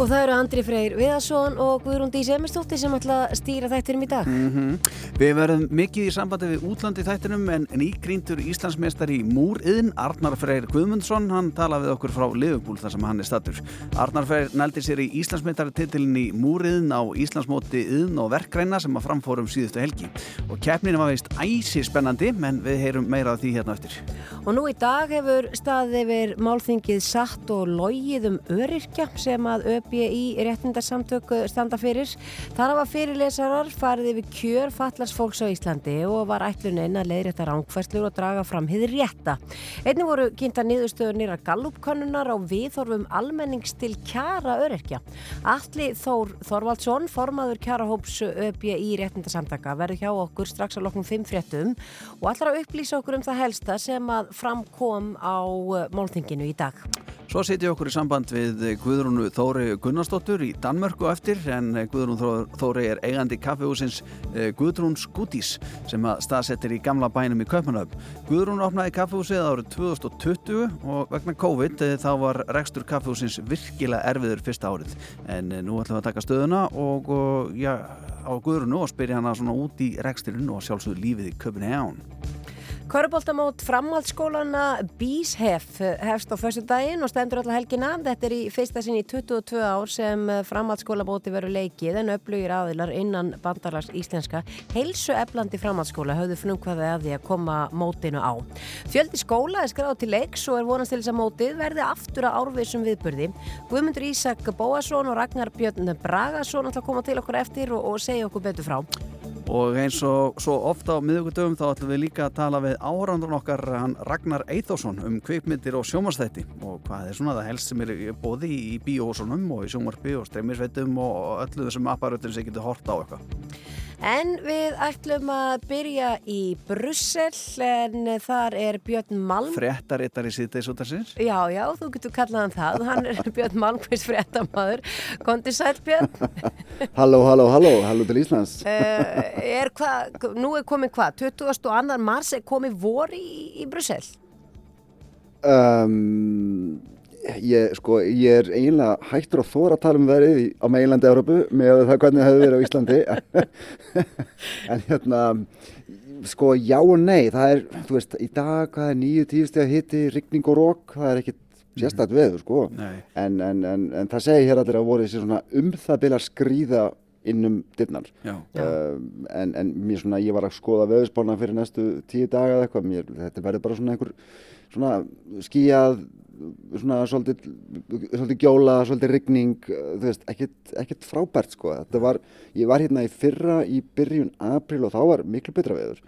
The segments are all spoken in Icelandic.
Og það eru Andri Freyr Viðarsson og Guðrún Dís Emerstóttir sem ætla að stýra þættinum í dag. Mm -hmm. Við verðum mikið í sambandi við útlandi þættinum en nýgríntur Íslandsmeistar í Múriðin, Arnar Freyr Guðmundsson, hann talaði við okkur frá Liverpool þar sem hann er statur. Arnar Freyr nældi sér í Íslandsmeistartitilin í Múriðin á Íslandsmóti yðn og verkræna sem að framfórum síðustu helgi. Og keppninu var veist æsi spennandi, menn við heyrum meira af því hérna eftir. Og nú í dag hefur staðið ÖBI réttindarsamtöku standa fyrir. Þar hafa fyrirlesarar farið yfir kjör fallast fólks á Íslandi og var ætlunin að leiðrétta ránkvæslur og draga fram hiður rétta. Einnig voru kynnta niðurstöður nýra gallupkönnunar á viðhorfum almennings til kjara öryrkja. Alli Þór Þorvaldsson, formaður kjarahóps ÖBI réttindarsamtaka, verður hjá okkur strax á loknum 5 fréttum og allar að upplýsa okkur um það helsta sem að framkom á málþinginu í dag. Svo setjum við okkur í samband við Guðrúnu Þóri Gunnarsdóttur í Danmörku eftir en Guðrún Þóri er eigandi kaffehúsins Guðrún Skútís sem að staðsettir í gamla bænum í Kaupanöfn. Guðrún opnaði kaffehúsið árið 2020 og vegna COVID þá var rekstur kaffehúsins virkilega erfiður fyrsta árið en nú ætlum við að taka stöðuna og, og já, á Guðrúnu og spyrja hana svona út í reksturinn og sjálfsögðu lífið í Köpunhján. Köruboltamót framhaldsskólana Bíshef hefst á fyrstu daginn og stendur alltaf helgina. Þetta er í fyrsta sinn í 22 ár sem framhaldsskólabóti veru leikið en upplugir aðilar innan bandalags íslenska. Heilsu eflandi framhaldsskóla höfðu frumkvæði að því að koma mótinu á. Fjöldi skóla er skráð til leiks og er vonast til þess að mótið verði aftur að árvísum viðburði. Guðmundur Ísak Bóasson og Ragnar Björn Bragason ætla að koma til okkur eftir og, og segja okkur betur frá. Og eins og svo ofta á miðugudöfum þá ætlum við líka að tala við áhrandur okkar hann Ragnar Eithásson um kvikmyndir og sjómanstætti og hvað er svona það helst sem er bóði í bíóhósunum og í sjónvarpi og streymisveitum og öllu þessum apparötum sem getur horta á eitthvað. En við ætlum að byrja í Brussel en þar er Björn Malm. Frettaritar í síðdeisútarsins. Já, já, þú getur kallað hann það. Hann er Björn Malmqvist frettamæður. Kondi sæl Björn. halló, halló, halló, halló til Íslands. uh, er hvað, nú er komið hvað, 22. mars er komið vor í, í Brussel? Um, ég, sko, ég er eiginlega hættur að þóra að tala um verið á meilandi Európu með það hvernig það hefur verið á Íslandi en hérna sko já og nei það er, þú veist, í dag hvað er nýju tíustega hitti, rigning og rók það er ekkit sérstætt veður sko en, en, en, en það segir hér allir að voru þessi svona um það byrja að skrýða innum dyrnar. Um, en, en mér svona, ég var að skoða veðurspána fyrir næstu tíu daga eða eitthvað, mér, þetta verður bara svona einhver svona skíjað svona svolítið, svolítið gjóla, svolítið rigning, þú veist, ekkert, ekkert frábært sko, þetta var, ég var hérna í fyrra í byrjun april og þá var miklu betra veður,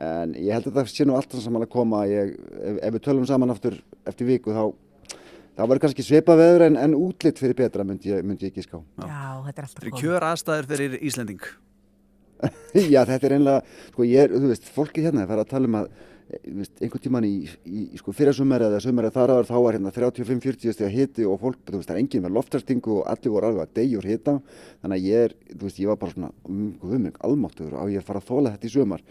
en ég held að það sé nú alltaf saman að koma, ég, ef, ef við tölum saman aftur eftir viku þá Það var kannski sveipa veður en, en útlitt fyrir betra myndi ég, myndi ég ekki ská. Já, þetta er alltaf komið. Þetta er kjör aðstæður fyrir Íslending. Já, þetta er einlega, sko ég er, þú veist, fólkið hérna er að tala um að veist, einhvern tíman í, í, í sko, fyrir sumari eða sumari þar áður þá var hérna 35-40 steg að hiti og fólk, þú veist, það er enginn með loftarstingu og allir voru alveg að degjur hita. Þannig að ég er, þú veist, ég var bara svona, um, við mjög almáttur á ég að fara að þóla þetta í sumar.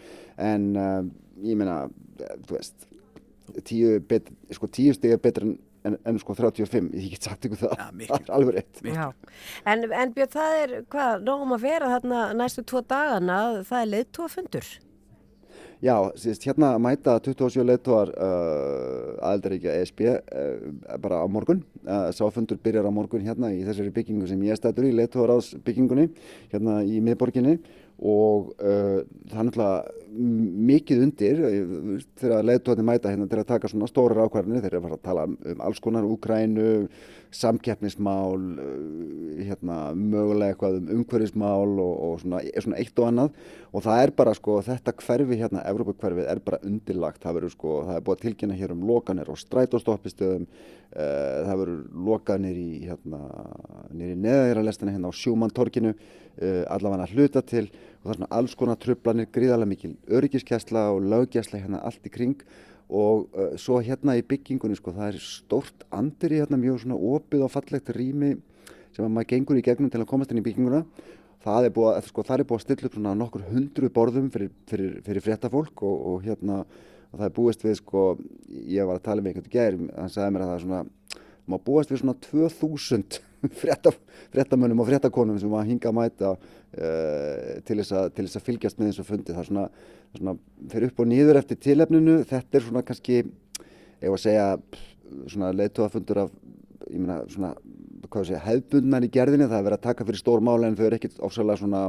En uh, ég meina, þú veist, tíu, bet, sko, tíu steg er betra en En, en sko 35, ég get sagt ykkur það, ja, það er alveg rétt. En, en Björn, það er, hvað, nógum að vera þarna næstu tvo dagana, það er leiðtóafundur? Já, síðast hérna mæta 27 leiðtóar uh, aðeldaríkja ESB uh, bara á morgun. Uh, Sáfundur byrjar á morgun hérna í þessari byggingu sem ég stættur í, leiðtóar ás byggingunni, hérna í miðborginni og uh, það er náttúrulega mikið undir þegar leiðtóðin mæta hérna til að taka svona stórar ákvarðinni þeir eru að fara að tala um alls konar Úgrænu, samkeppnismál hérna, mögulega eitthvað um umhverfismál og, og svona, svona eitt og annað. Og það er bara sko þetta hverfi hérna, Evrópakverfið er bara undirlagt. Það verður sko, það er búið að tilkynna hér um lokanir og strætóstoppistöðum. Uh, það verður lokanir í hérna, nýri neðaðýralestina hérna á Sjúmantorkinu uh, allavega hluta til. Og það er svona alls konar tröflanir, gríðarlega mikil öryggiskesla og löggesla hérna allt í kring og uh, svo hérna í byggingunni sko það er stórt andir í hérna mjög svona opið og fallegt rými sem maður gengur í gegnum til að komast inn í bygginguna. Það er búið að, sko, er búið að stilla upp svona nokkur hundru borðum fyrir, fyrir, fyrir fréttafólk og, og hérna og það er búist við sko, ég var að tala með einhvern veginn hann sagði mér að það er svona má búast við svona 2000 fréttamönnum og fréttakonum sem var hingað að mæta uh, til, þess að, að fylgjast með þessu fundi. Það er svona, það er svona fyrir upp og nýður eftir tilefninu, þetta er svona kannski var að segja svona leittóafundur af meina svona hvað sé, hefbundnar í gerðinni, það er verið að taka fyrir stór máli en þau eru ekkert ofsalega svona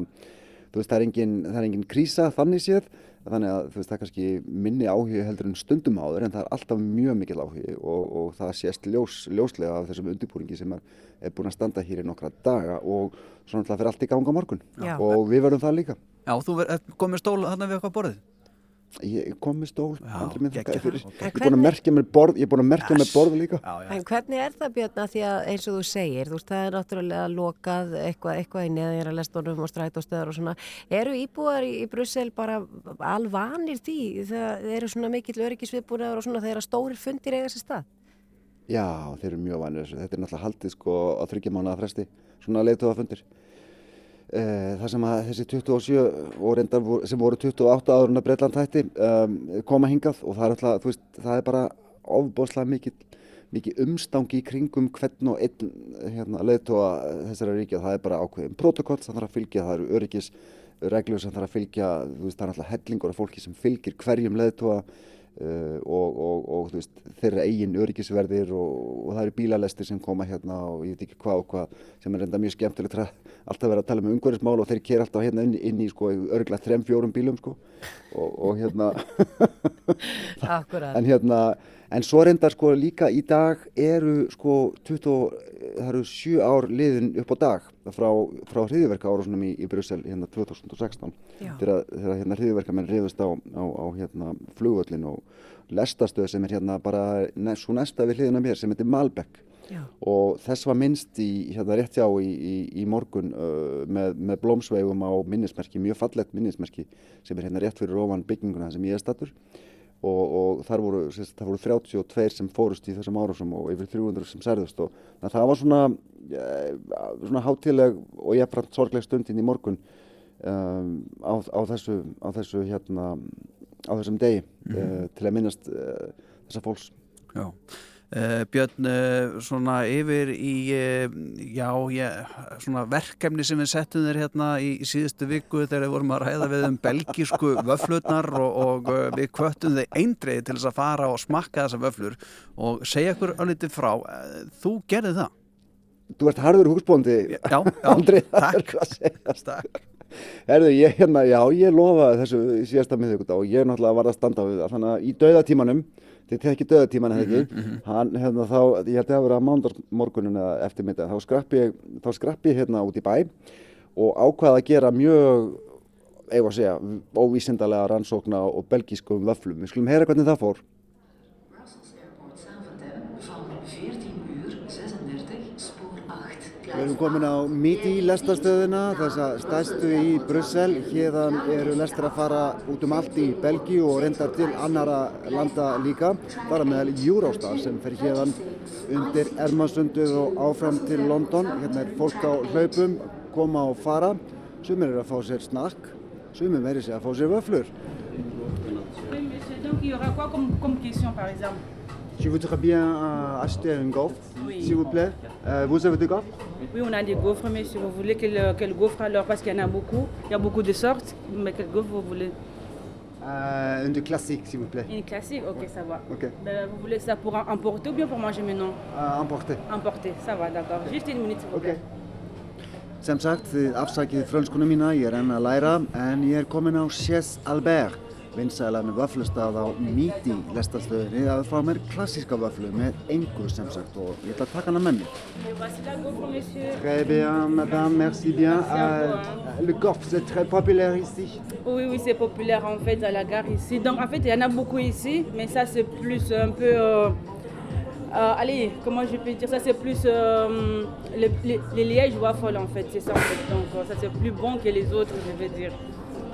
þú veist það er engin, það er engin krísa þannig séð þannig að þú veist það er kannski minni áhugi heldur en stundum áður en það er alltaf mjög mikil áhugi og, og það sést ljós, ljóslega af þessum undirbúringi sem er, er búin að standa hér í nokkra daga og svona alltaf fyrir allt í ganga morgun. Já. og við verðum það líka. Já, þú komið stól þarna við okkar borðið Ég kom með stól. Ég er búin að merkja með borð, ég er búin að merkja með borð líka Já, já, En hvernig er það Björn að því að eins og þú segir, þú veist það er náttúrulega lokað eitthvað, eitthvað í neðanjara lestunum og strætóstöðar og svona. Eru íbúar í, í Brussel bara alvanir því það eru svona mikill öryggisviðbúnaður og svona þegar stórir fundir eiga sér stað? Já, þeir eru mjög vanir. Þetta er náttúrulega haldið sko á þryggja mánuða fresti, svona leiðtóðafundir. Það sem að þessi 27 og reyndar sem voru 28 áður en að Breitland hætti um, koma hingað og það er alltaf, veist, það er bara ofbóðslega mikið, mikið umstangi í kringum hvern og einn hérna, leiðtóa þessara ríkja. Það er bara ákveðin protokoll sem þarf að fylgja, það eru öryggis reglur sem þarf að fylgja, veist, það er alltaf hellingur af fólki sem fylgir hverjum leiðtóa uh, og, og, og þú veist, þeirra eigin öryggisverðir og, og það eru bílalestir sem koma hérna og ég veit ekki hvað og hvað sem er reynda mjög skemmtilegt að alltaf vera að tala um umhverfismál og þeir kera alltaf hérna inn, inn í sko örgla þrem fjórum bílum sko. Og, og hérna en hérna en svo reyndar sko líka í dag eru sko 20, og- það eru sjö ár liðin upp á dag frá, frá hriðiverka árásunum í, í Brussel hérna 2016 Já. þegar, hérna hriðiverkamenn riðust á, á, á hérna flugvöllin og lestastöð sem er hérna bara ne, svo næsta við hliðina mér sem heitir Malbec Já. og þess var minnst í hérna rétt hjá í, í, í morgun uh, með, með blómsveigum á minnismerki, mjög fallegt minnismerki sem er hérna rétt fyrir ofan bygginguna sem ég er stattur og, og þar voru, sérst, voru 32 sem fórust í þessum árásum og yfir 300 sem særðust og það var svona, eh, svona hátileg og frænt sorgleg stundin í morgun um, á, á þessu, á þessu hérna, á þessum degi mm til að minnast uh, þessa fólks. já. Uh, Björn, uh, svona yfir í, uh, já, ég, svona verkefni sem við settum þér hérna í, í síðustu viku þegar við vorum að ræða við um belgísku vöflurnar og, og við kvöttum þið eindreið til þess að fara og smakka þessa vöflur og segja ykkur alveg frá, uh, þú gerði það? Þú ert harður húsbóndi, Já, já, Andri, það er takk. hvað að segja. Takk. Herðu, ég, hérna, já, ég lofaði þessu síðasta miðvíkudag og ég náttúrulega var að standa við það. Þannig að í dauðatímanum, þið tekki dauðatíman eða ekki, hann, hérna, þá, ég held að það vera að mándagsmorgunin eða eftirmynda, þá skrappi ég, þá skrappi ég hérna út í bæ og ákvaði að gera mjög, eigum að segja, óvísindalega rannsókna og belgískum vöflum. Við skulum heyra hvernig það fór. Við erum komin á Midi lestastöðina, þessa stærstu í Brussel. Hérðan eru lestir að fara út um allt í Belgíu og reyndar til annara landa líka. Bara meðal Eurostar sem fer hérðan undir Ermasundið og áfram til London. Hérna er fólk á hlaupum, koma og fara. Sumir eru að fá sér snakk, sumir verður sér að fá sér vöflur. Je voudrais bien euh, acheter un gaufre, Oui. s'il vous plaît. Euh, vous avez des gaufres? Oui, on a des gaufres, mais si vous voulez, quel, quel gaufre alors Parce qu'il y en a beaucoup. Il y a beaucoup de sortes. Mais quel gaufre vous voulez? Euh, Une de classique, s'il vous plaît. Une classique? Ok, ça va. Ben, vous voulez ça pour emporter ou bien pour manger maintenant? Emporté. Emporter, ça va, d'accord. Juste une minute, s'il vous plaît. Sem sagt, þið afsakið mína, ég er enn að læra, en ég er komin á Chess Albert, vinsælan vöflustað á Midi lestastöðinni að fá mér klassíska vöflu með engu sem sagt og ég ætla að taka hana með mér. Très bien, madame, merci bien. Vous, le gaufre, c'est très populaire ici. Oui, oui, c'est populaire en fait à la gare ici. Donc en fait, il y en a beaucoup ici, mais ça c'est plus un peu. euh, euh, allez, comment je peux dire ça? C'est plus euh, les, les, les lièges waffles en fait, c'est ça en fait. Donc euh, ça c'est plus bon que les autres, je vais dire.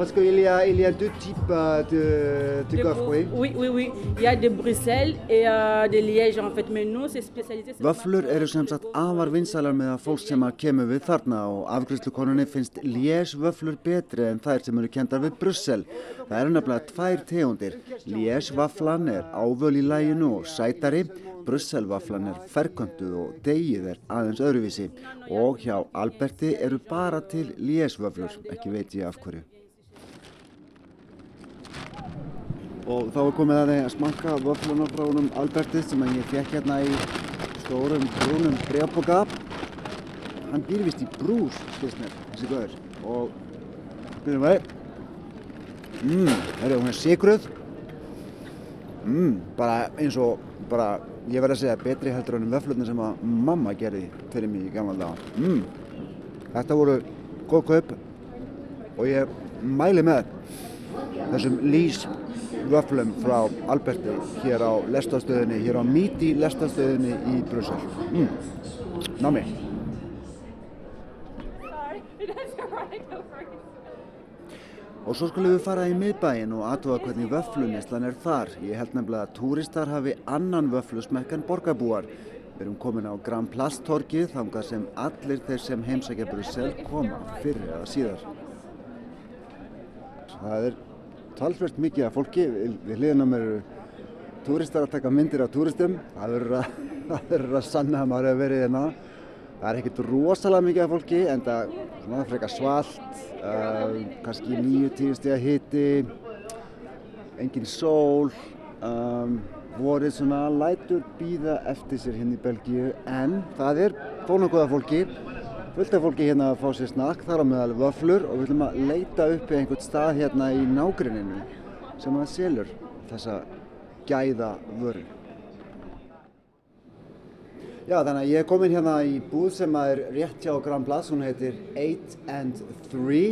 Parce qu'il y a, il y a deux types euh, de, de Des gaufres, oui. Oui, oui, oui. Il y a de Bruxelles et euh, de Liège en fait. Mais nous, c'est spécialisé. Vöflur eru sem sagt afar vinsalar með að fólk sem að kemur við þarna og afgriðslukonunni finnst Liège vöflur betri en þær sem eru kendar við Brussel. Það eru nefnilega tvær tegundir. Liège vaflan er ávöl í læginu og sætari, Brussel vaflan er ferköntuð og degið er aðeins öðruvísi og hjá Alberti eru bara til Liège vöflur, ekki veit ég af hverju. Og þá er komið að því að smakka vöflunar frá honum Alberti sem ég fekk hérna í stórum brúnum breyfboka. Hann býr vist í brús, mér, þessi gaur. Og, byrjum við. Mmm, herru, hún er sigruð. Mmm, bara eins og, bara, ég verð að segja betri heldur en vöflurnar sem að mamma gerði fyrir mig í gamla daga. Mmm, þetta voru góð kaup og ég mæli með þessum lís vöflum frá Alberti hér á lestastöðinni, hér á Míti lestastöðinni í Brussel. Mm. Námi. Og svo skulum við fara í miðbæin og aðtóa hvernig vöflunislan er þar. Ég held nefnilega að túristar hafi annan vöflusmekk en borgarbúar. Við erum komin á Grand Place torkið þangað sem allir þeir sem heimsækja Brussel koma fyrir eða síðar. Það er talsvert mikið af fólki, við hliðina á mér eru túristar að taka myndir af túristum, það verður að, sanna að maður hefur verið hérna. Það er ekkert rosalega mikið af fólki en það er frekar svalt, uh, kannski 9-10 stiga hiti, engin sól, um, vorið svona lætur býða eftir sér hérna í Belgíu. En það er af fólki fullt af fólki hérna að fá sér snakk þar á meðal vöflur og við ætlum að leita uppi einhvern stað hérna í nágruninu sem að selur þessa gæða vöru. Já, þannig að ég er komin hérna í búð sem að er rétt hjá Grand Place, hún heitir 8 and 3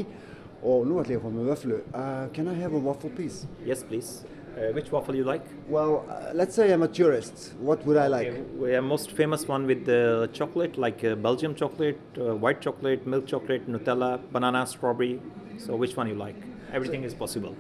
og nú ætlum ég að fá með vöflu. Uh, can I have a waffle please? Yes, please. Uh, which waffle you like? Well, uh, let's say I'm a tourist. What would I like? Okay, we have most famous one with the chocolate, like uh, Belgium chocolate, uh, white chocolate, milk chocolate, Nutella, banana, strawberry. So which one you like? Everything is possible.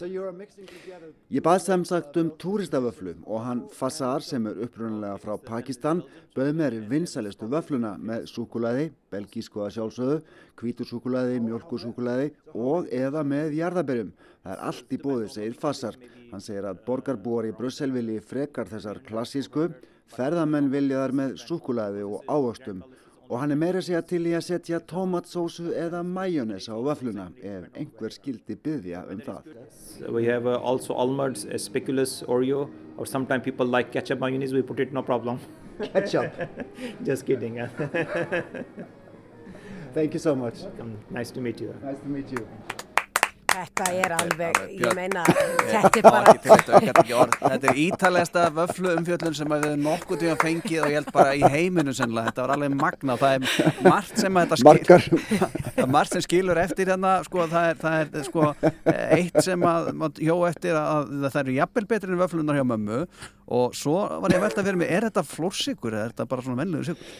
Ég bað sem sagt um túristavöflu og hann Fassar sem er upprunalega frá Pakistan bauð mér vinsælistu vöfluna með súkulaði, belgísku að sjálfsögðu, hvítursúkulaði, mjölkusúkulaði og eða með jarðaberjum. Það er allt í bóði, segir Fassar. Hann segir að borgarbúar í Brussel vilji frekar þessar klassísku, ferðamenn vilja þar með súkulaði og ávöxtum og hann er meira segja til í að setja tómatsósu eða majónes á vöfluna ef einhver skildi byggja um það. We have uh, also almonds, uh, speculoos, Oreo, or sometimes people like ketchup mayonnaise. We put it, no problem. Ketchup. Just kidding. Thank you so much. Um, nice to meet you. Nice to meet you. Þetta er alveg, ég meina, þetta er bara... þetta, er ítalegasta vöflu umfjöllun sem að við nokkuð tíma fengið og ég held bara í heiminu sennilega. Þetta var alveg magna. Það er margt sem að þetta er margt sem skilur eftir hérna. Sko, það, er, það er sko, eitt sem að hjó eftir að, að það eru jafnvel betri en vöflunar hjá mömmu og svo var ég að velta fyrir mig, er þetta flórsikur eða er þetta bara svona venluður sigur?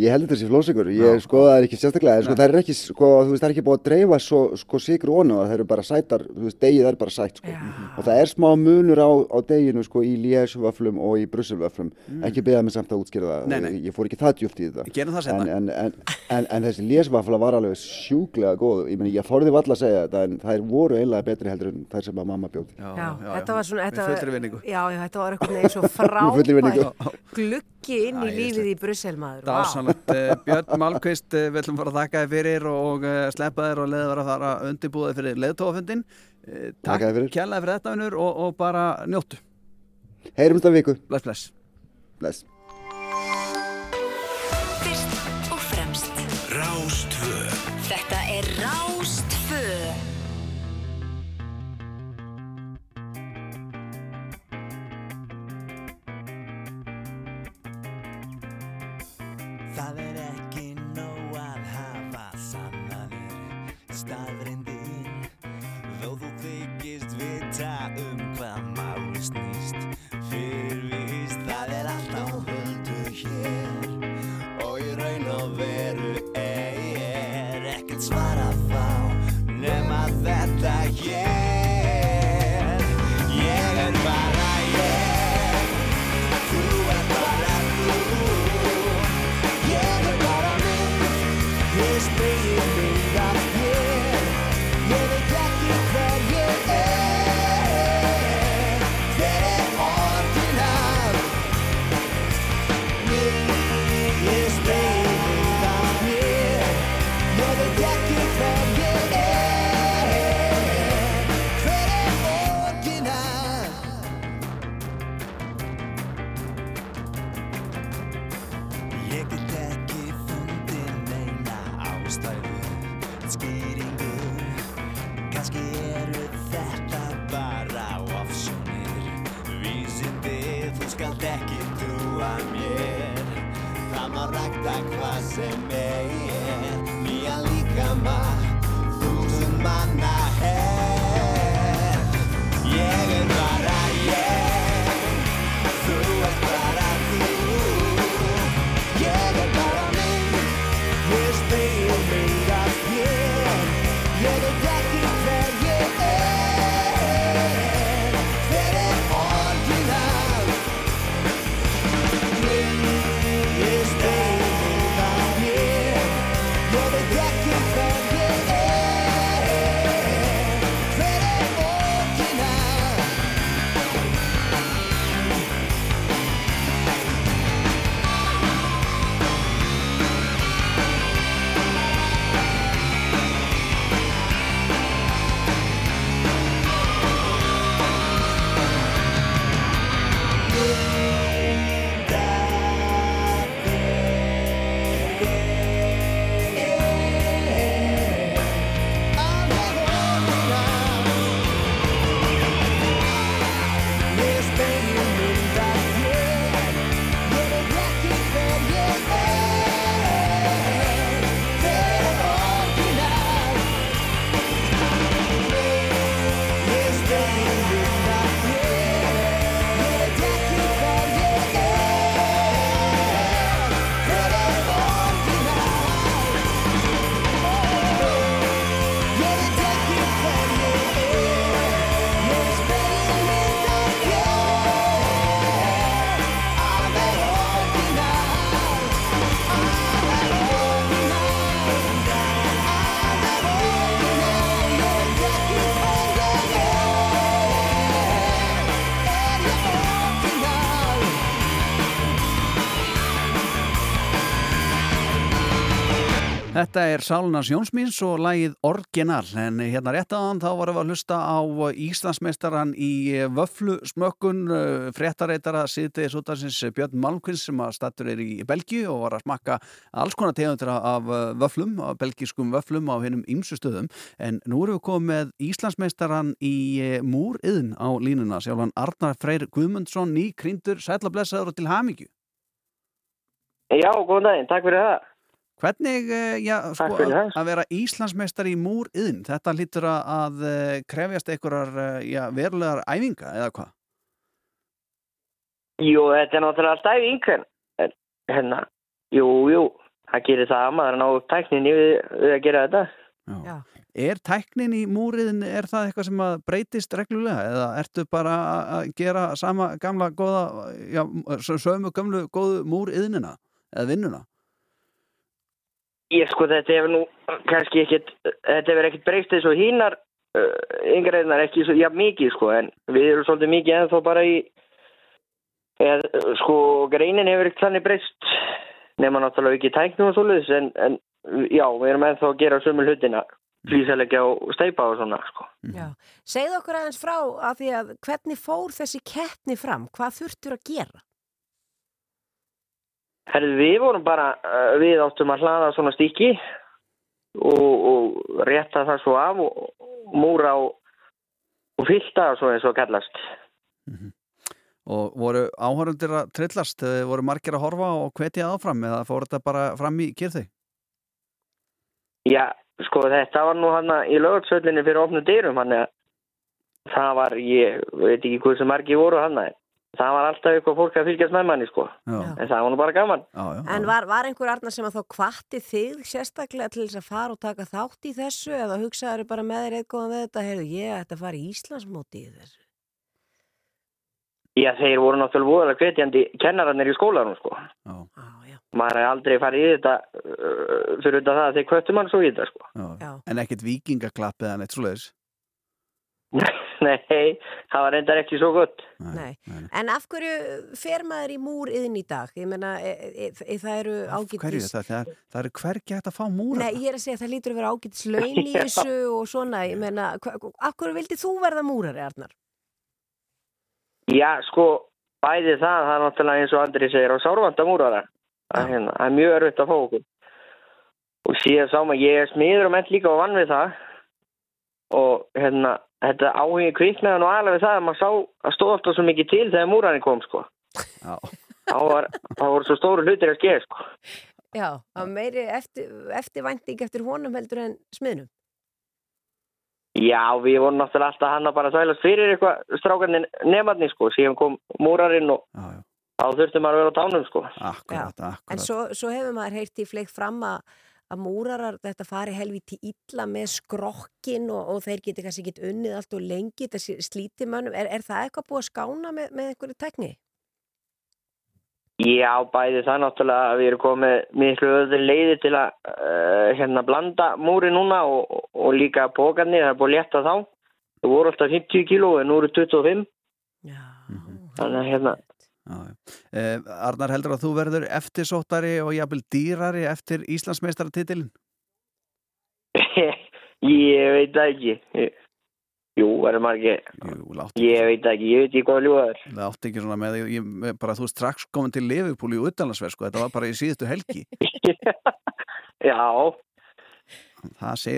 Ég held þetta sé flóðsikur, ég skoða það ekki sérstaklega, sko það er ekki, sko, þú veist, það er ekki búið að dreifa svo, sko, sigur onu og það eru bara sætar, þú veist, degið er bara sætt, sko. Og það er smá munur á, á deginu, sko, í Liège-vöflum og í Brussel-vöflum. Ekki beða mig samt að útskýra það, Nei, nei. ég fór ekki það djúpt í þetta. Það. En, en, en, en, en þessi Liège-vöfla var alveg sjúklega góð, ég meni, ég þorði valla að segja þetta, en þær voru eiginlega betri heldur en þær sem að mamma bjóði. Já, þetta var svona, þetta vinningu. Já, já, þetta var eitthvað neginn svo Með fullri gluggi inn í lífið í Brussel maður. Það var sannlega, Björn Malmqvist, eh, við ætlum bara að þakka þér fyrir og uh, sleppa þér og leiða þér að fara undirbúðið fyrir þér fyrir. Kjærlega fyrir þetta vinnur og, og bara njóttu. Heyrumst af viku. Bless, bless. Bless. staðrindir Þetta er Sálunars Jónsmíns og lagið Orginal en hérna rétt aðan þá varum við að hlusta á Íslandsmeistaran í vöflu smökkun fréttareitara síðtegis útansins Björn Malmqvins sem að stattur er í Belgíu og var að smakka alls konar tegundur af vöflum, af belgískum vöflum á hennum ýmsu stöðum. En nú erum við komið með Íslandsmeistaran í múriðn á línuna sjálfan Arnar Freyr Guðmundsson ný krýndur, sætla blessaður og til hamingju. Já, góðan daginn, takk fyrir það Hvernig, eh, já, sko, að, að vera Íslandsmeistar í múriðn, þetta lítur að, að eh, krefjast einhverjar eh, já, verulegar æfinga eða hvað? Jú, þetta er náttúrulega alltaf æfing en hérna, jú, jú það gerir það að maður ná upp tækninni við, við að gera þetta Já. Er tæknin í múriðin, er það eitthvað sem að breytist reglulega eða ertu bara að- gera sama gamla góða, já, sömu gamlu góðu múriðnina eða vinnuna? Ég sko, þetta hefur nú kannski ekkit þetta hefur ekkit breyst eins og hínar uh, yngreðnar ekki svo, já, mikið sko, en við erum svolítið mikið ennþá bara í eð, sko, greinin hefur ekkert þannig breyst nema náttúrulega ekki tæknum og svoleiðis en, en já, við erum ennþá að gera sömu hlutina flýsalegja og steipa og svona sko. Já. Segðu okkur aðeins frá að því að hvernig fór þessi keppni fram? Hvað þurftur að gera? Herðu, við vorum bara, uh, við áttum að hlaða svona stíki og, og rétta það svo af og, og múra og, og fyllta og svo eins og kallast. Og voru áhörundir að trillast, eh, voru margir að horfa og hvetja áfram eða fór þetta bara fram í kyrþi? Já, sko þetta var nú hann í lögarsöllinni fyrir opnu dyrum hann að það var, ég veit ekki hvað sem margir voru hann að það var alltaf eitthvað fólk að fylgjast með manni sko Já. en það var nú bara gaman Já, já. En var, var einhver arnar sem að þá kvatti þig sérstaklega til þess að fara og taka þátt í þessu eða hugsaður bara með þér eitthvað við þetta, heyrðu, ég ætti að fara í Íslandsmóti í þessu? Já, þeir voru náttúrulega voðalega hvetjandi kennarannir í skólanum sko Já. maður hefði aldrei farið í þetta uh, fyrir þetta það að þeir kvöttu mann svo í þetta sko Já. En ekkert vikingaklapp eða neitt svoleiðis? Nei, það var reyndar ekki svo gott Nei. En af hverju fer maður í múr yðin í dag? Ég meina, e, e, e, það eru Hverju ágætis... það? Það er, það er hvergi hægt að fá múra? Nei, ég er að segja að það lítur að vera ágætis laun í þessu og svona, ég meina, hva, af hverju vildi þú verða múrari, Arnar? Já, sko, bæði það, það er náttúrulega eins og Andri segir á sárvanda múrara. Það er hérna, er mjög erfitt að fá okkur. Og síðan sá maður, ég er smiður og ment líka og vann við það og hérna, þetta áhugi kviknaði nú við það að maður sá að stóð alltaf svo mikið til þegar múrarinn kom sko. Já. Þá var, þá voru svo stóru hlutir að skeið sko. Já, það var meiri eftir, eftirvænting eftir honum heldur en smiðnum. Já, við vorum náttúrulega alltaf hann að bara þvælast fyrir eitthvað strákarnir nefnarni sko, síðan kom múrarinn og Já, já. þá þurfti maður að vera á tánum sko. Akkurat, akkurat. En svo, svo hefur maður heyrt í fleikt fram að, að múrarar þetta fari helviti illa með skrokkin og, og þeir geti kannski ekki unnið allt og lengi, þetta slíti mönnum. Er, er það eitthvað búið að skána með, með einhverju tekni? Já, bæði það náttúrulega að við erum komið miklu öðru leiði til að uh, hérna blanda múri núna og, og, og líka pókarnir, það er búið létta þá. Það voru alltaf 50 kíló en nú eru 25. Já. Þannig að hérna. Eh, Arnar heldur að þú verður eftirsóttari og jafnvel dýrari eftir Íslandsmeistaratitilin? ég veit ekki. Jú, verður látt Ég veit ekki, ég veit ekki hvað ljúaður. Það átti ekki svona með, ég, bara þú strax komin til Liverpool í utanlandsverð, sko, þetta var bara í síðustu helgi. Já,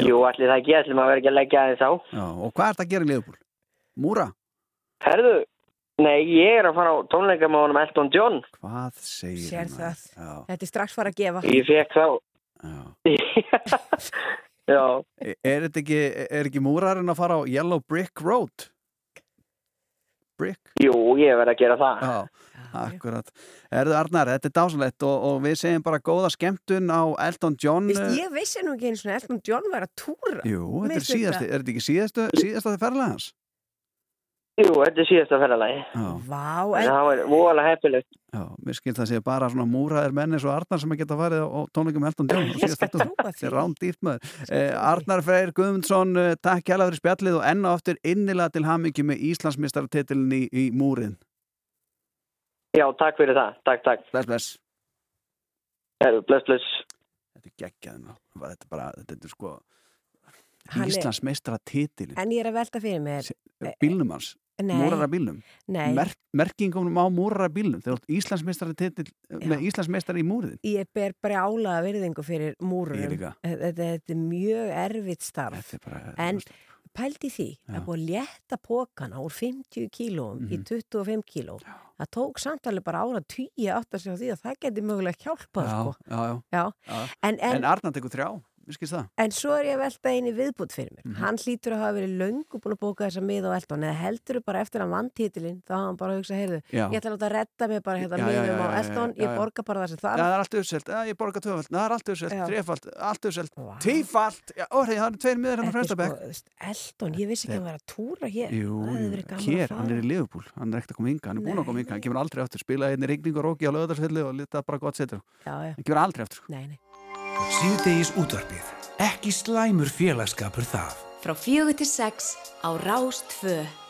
jú, allir það ekki, allir maður verður ekki að leggja aðeins á. já, og hvað er þetta að gera í Liverpool? Múra? Herðu, nei, ég er að fara á tónleika með honum Elton John. Hvað segir Sér það. Þetta er strax fara að gefa. Ég fekk þá. já. Já, E- Er þetta ekki, er ekki múrarinn að fara á Yellow Brick Road? Brick? jú, ég verður að gera það. Já, akkurat. Erðu Arnar, þetta er dásanlegt og, og við segjum bara góða skemmtun á Elton John. Vist, eh, ég vissi nú ekki eins og Elton John var að túra. Jú, þetta er síðasti, er þetta ekki síðastu, síðasta ferðlega hans? Jú, þetta er síðasta ferðalagi. Já, Vá, En það var voðalega heppilegt. já, mér skil það sé bara svona múraðir menni svo Arnar sem að geta farið á, á tónleikum síðasta skal túr. trúa Þetta er rán dýrt maður. Eh, Arnar Freyr Guðmundsson, eh, takk hjá fyrir spjallið og enn og aftur innilega til hamingju með Íslandsmistaratitilin í, í múrin. Já, takk fyrir það. Takk, takk. Bless, bless. Herru, Bless, bless. Þetta er geggjaði ná. Þetta er bara, þetta er sko Hann er- Íslandsmeistaratitilin. En ég er að velta fyrir mér. Bílnum hans. Nei, Múrara bílnum. nei. Mer merkingum á múrara bílnum. Þegar Íslandsmeistar í múriðin. Ég ber brjálaða virðingu fyrir múrurum. Þetta, þetta er mjög erfitt starf. Er bara, En pældi því Já. að búið að létta pókana úr 50 kílóum í Mhm. 25 kíló. Það tók samtalið bara ára 10 átt að segja því að það geti mögulega hjálpað. já, Sko. já, já, Já. já. En, en, En Arnar tekur þrjá, skilst það. en svo er ég að velta einu viðbútt fyrir mér. Mhm. Hann hlýtur að hafa verið löngu búin að bóka þessa mið á Eldon eða heldur bara eftir að vann titilinn þá hafa hann bara hugsað, heyrðu, Já. ég ætla að láta að redda mig bara hérna Já, já, miðum já, á já, Eldon, já, ég já. borga bara það sem Já, þarf. það er allt uppselt, já, ég borga tvöfald, það er allt uppselt, Já. trefald, allt uppselt, Vá. tífald, já, orðið, það eru tveir miður hérna Þetta er fremsta bekk. sko, Eldon, ég vissi ekki að að túra hér. Jú, Það hefði jú, verið gaman hér, að hann er í fara. Liverpool,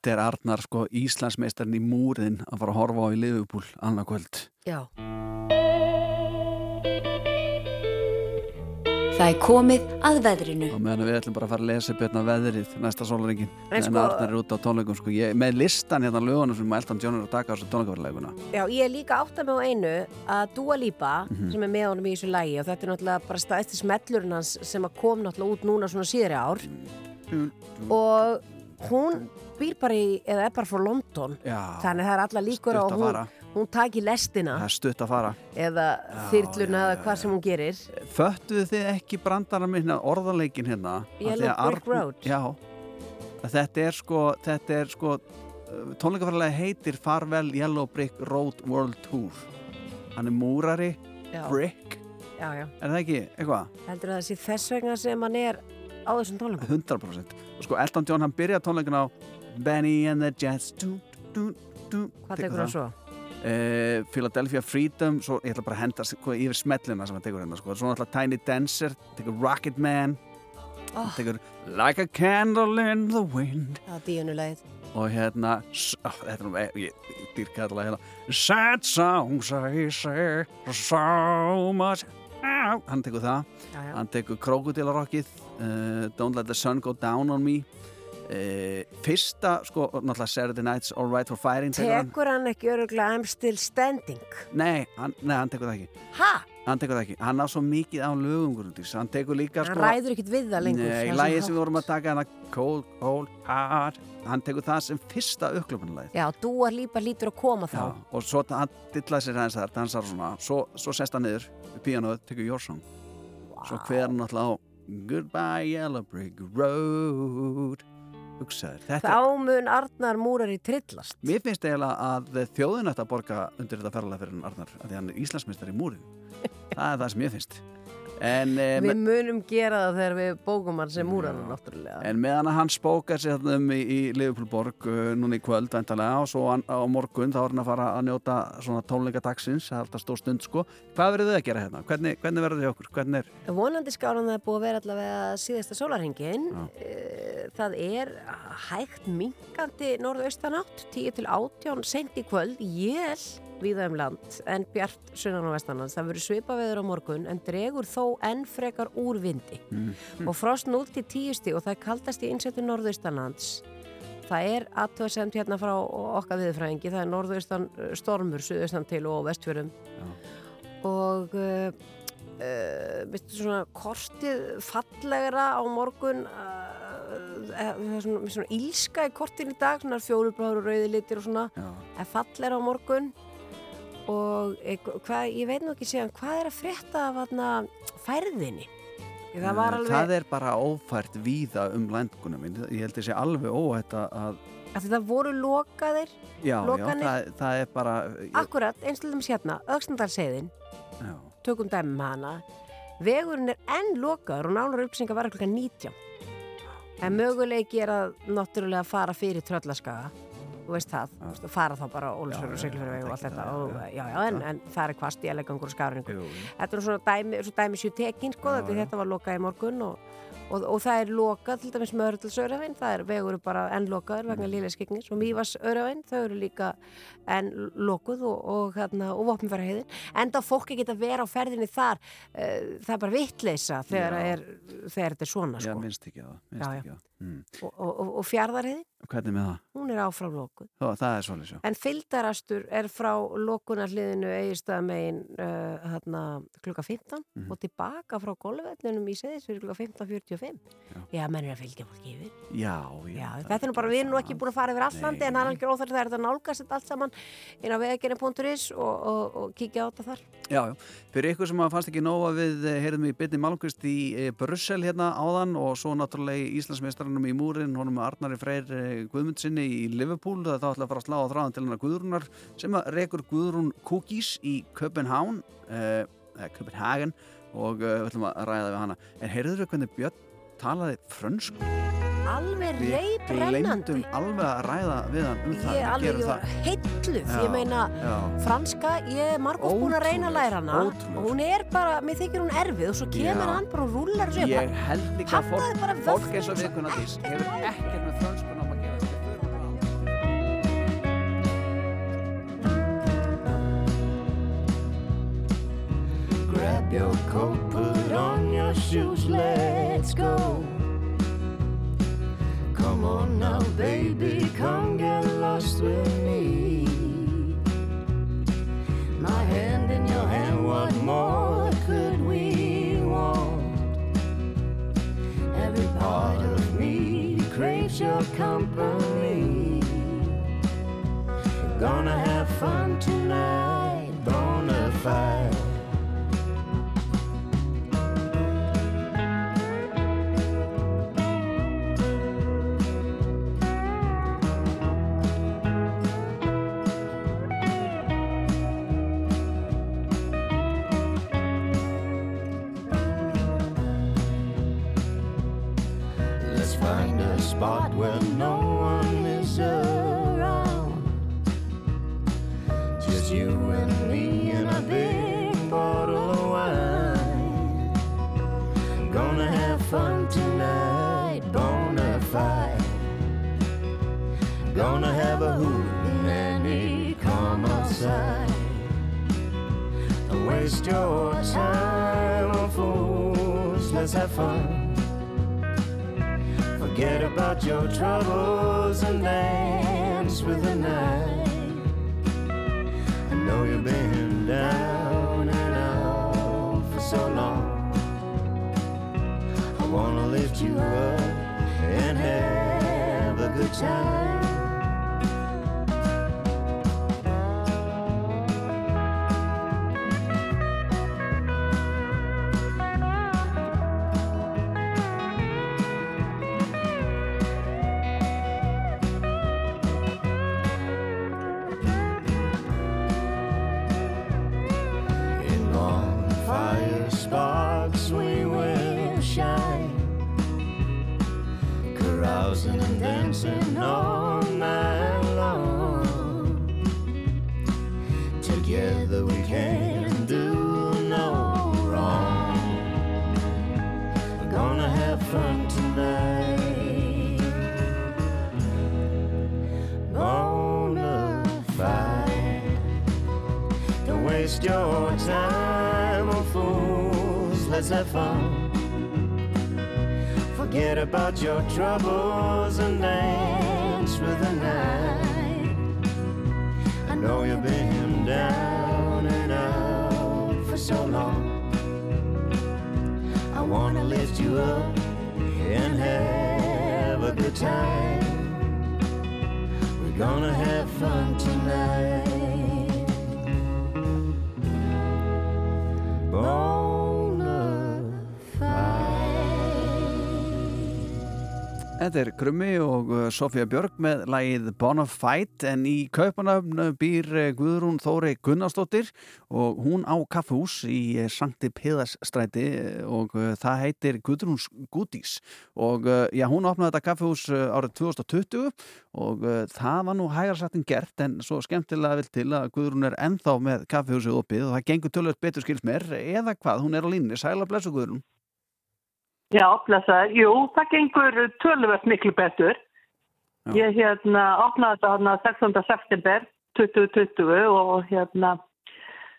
Þetta er Arnar sko Íslandsmeistarinn í múrin að fara að horfa á í Liverpool annarkvöld. Já. Það er komið að veðrinu. og meðan við ætlum bara að fara að lesa upp hérna veðrið næsta sólaringin En sko- Arnar er út á tónleikum sko. ég, með listan hérna lögunum sem Elton John er að taka á þessu tónleikaverleikuna Já, ég er líka átt að með á einu að Dua Lipa, Mhm. sem er með honum í þessu lægi og þetta er náttúrulega bara staðist smellurinn hans sem að kom náttúrulega út núna svona síðri ár og hún býr bara í, eða er bara frá London. Já, þannig það er alla líkur á hún, hún taki lestina. Það stutt að fara. Eða þyrluna eða hvað sem hún gerir. Föttuðu þið ekki brandara minna orðaleikin hérna? Því Yellow Brick Road. Já, þetta er sko sko tónleikaferðarlega heitir Farvel Yellow Brick Road World Tour. Hann er múrari, Já. brick. Já, já, er það ekki, eitthvað? heldur það að sé þess vegna sem hann er á þessum tónleikum? 100% og sko Elton John hann byrjaði tónleikin á Benny and the Jets. Dú, dú, dú, Hvað tekur hann svo? Uh, Philadelphia Freedom svo ég ætla bara að henda sko, yfir smellina sem hann tekur hérna sko. svo náttúrulega Tiny Dancer tekur Rocket Man Oh. tekur Like a Candle in the Wind. Það er díunulegið og hérna á, þetta er nú ég, ég lag hérna. Sad songs I say so much. Hann tekur það. Já, já. hann tekur Krokodilrockið uh, Don't let the sun go down on me uh, fyrsta sko náttúrulega Saturday Night's All Right for Firing tekur hann. Hann ekki öruglega I'm still standing? Nei, hann, nei, hann tekur það ekki. Ha? hann tekur það ekki, hann á svo mikið á lögum Grundís. hann tekur líka Hann sko ræður ekkit við það lengur nei, lægið sem við vorum að taka hana Cold, Cold, Hard hann tekur það sem fyrsta uppklöpunarlægið Já, Dúa Lípa lítur að koma þá. Já, og svo hann dillaði sér aðeins þar, dansar svona, svo, svo sest hann niður píanoð, tekur Your Song. Svo hver hann alltaf á Goodbye Yellow Brick Road hugsaður, þetta Þá mun Arnar Múrari trillast. Mér finnst eiginlega að þjóðin ætti að borga undir þetta ferðalega fyrir hann Arnar, af því hann er Íslandsmeistar í múrin það er það sem ég finnst en, eh, Við munum gera það þegar við bókum hann sem Múrari náttúrulega en meðan hann spókar sér um í, í Liverpoolborg uh, núna í kvöld og svo hann, á morgun þá er hann að fara að njóta svona tónleika dagsins, það er alltaf stór stund sko hvað verður þið að gera hérna? Hvernig, hvernig verður hjá okkur? Hvernig er? Vonandi skálan það er búið að vera allavega síðasta sólarhengin Það er hægt minkandi norðaustanátt 10 til 18 sent í kvöld jél víða um land en bjart sunnan á vestanlands. Það verður svipaveður á morgun en dregur þó enn frekar úr vindi. Og frost 0 til 10 stig og það er kaldast í innsetu norðaustanlands. Það er aðtöðasemt hérna frá okkar viðfræðingi, það er norðaustan uh, stormur, suðaustan til og vestfjörðum. Og uh, uh, svona kortið fallegra á morgun uh, svona, svona ílska í kortin í dag, svona fjólubláður og rauði litir og svona, er fallegra á morgun og eitthvað, hvað, ég veit nú ekki síðan, hvað er að frétta af hana, færðinni? Það var alveg... það er bara ófært víða um landgunum ég held að sé alveg óhætt að að þetta voru lokaðir já, já, Lokanir. það, það er bara ég, akkurat, eins til dæmis hérna, já, tökum dæmi um hana. Vegurinn er enn lokaður og nálar upplýsingar var klukkan 19 en möguleiki er að náttúrulega fara fyrir tröllaskaga þú veist það, þú veist, fara þá bara Ólusfjörður og Siglufjörður og allt þetta og, já, já, en, en það er hvast í elegangur og skafringur þetta er svona dæmi, svona dæmi sjú tekin sko, þetta, þetta var lokað í morgun og, og, og það er lokað til dæmis með Örðalsöðravinn það er vegur bara enn lokaður vegna lífeyskegnis og Mývas Örðavinn, þau eru líka enn lokuð og, og, hérna, og vopnfæraheiðin, en þá fólk ekki að vera á ferðinni þar uh, það er bara vittleisa þegar, Já. þegar þetta er svona já, sko. minnst ekki á það, Já, mm. og, og, og fjardarheiðin hvernig með það? hún er áfram lókun. Þó, það er svolítið sjá. En fylgdarastur er frá lókunarliðinu eigistöða megin uh, hérna, klukka 15 Mhm. og tilbaka frá golfvellinum í seðisfyrir klukka 15.45. Já, menn er að fylgja fólki yfir. Já, já. Já, þetta er nú bara, við erum nú ekki búin að fara yfir allt landi en það er alveg óþært það er þetta nálgast allt saman inn á vegagerinn.is og, og, og kíkja á þetta þar. Já, já. Fyrir ykkur sem að fannst ekki nóga við eh, heyrðum í Byrni Malmqvist í eh, Brussel hérna áðan og svo náttúrulega í Íslandsmeistarannum í Múrin, honum Arnari Freyr Guðmundsinni í Liverpool það þá ætla að fara að slá á þráðan til hennar Guðrúnar sem að rekur Guðrún Cookies í Köpenhán eh, Köpenhagen og eh, við ætlum að ræða við hana. En heyrður þau hvernig Björn talaði frönsku? Alveg Við reybrennandi. glemdum alveg að ræða við hann um það. Ég Við alveg, gerum ég meina já. franska, ég er margótt búin að reyna að læra hana ótrúlegt. og hún er bara, mér þykir hún erfið og svo kemur Já. hann bara og rúlar upp. Ég held líka að fólk, fólk eins og og við kunna dís hefur ekkert með frönskun á að gera Við förum bara á. Grab your coat, put on your shoes, let's go. Come on now, baby, come get lost with me. My hand in your hand, what more could we want? Every part of me craves your company. Gonna have fun tonight, fide. Outside. Don't waste your time on fools, let's have fun. Forget about your troubles and dance with the night. I know you've been down and out for so long. I wanna lift you up and have a good time. Up and have a good time. We're gonna have fun tonight. Þetta er Krummi og uh, Sofía Björg með lagið Bonafide en í Kaupanöfn býr uh, Guðrún Þóri Gunnarsdóttir og hún á kaffehús í uh, Sankti Piðarsstræti uh, og uh, það heitir Guðrúns Gúdís. Og uh, já, hún opnaði þetta kaffehús uh, árið 2020 og uh, það var nú hægarsættin gert en svo skemmtilega vil til að Guðrún er ennþá með kaffehúsið opið og það gengur tölvöld betur skils mér. Eða hvað, hún er á línni, sæla blessu Guðrún Já, blessaður. Jú, það gengur töluvert miklu betur. Ég hérna opnaði þetta hérna 16. september 2020 og hérna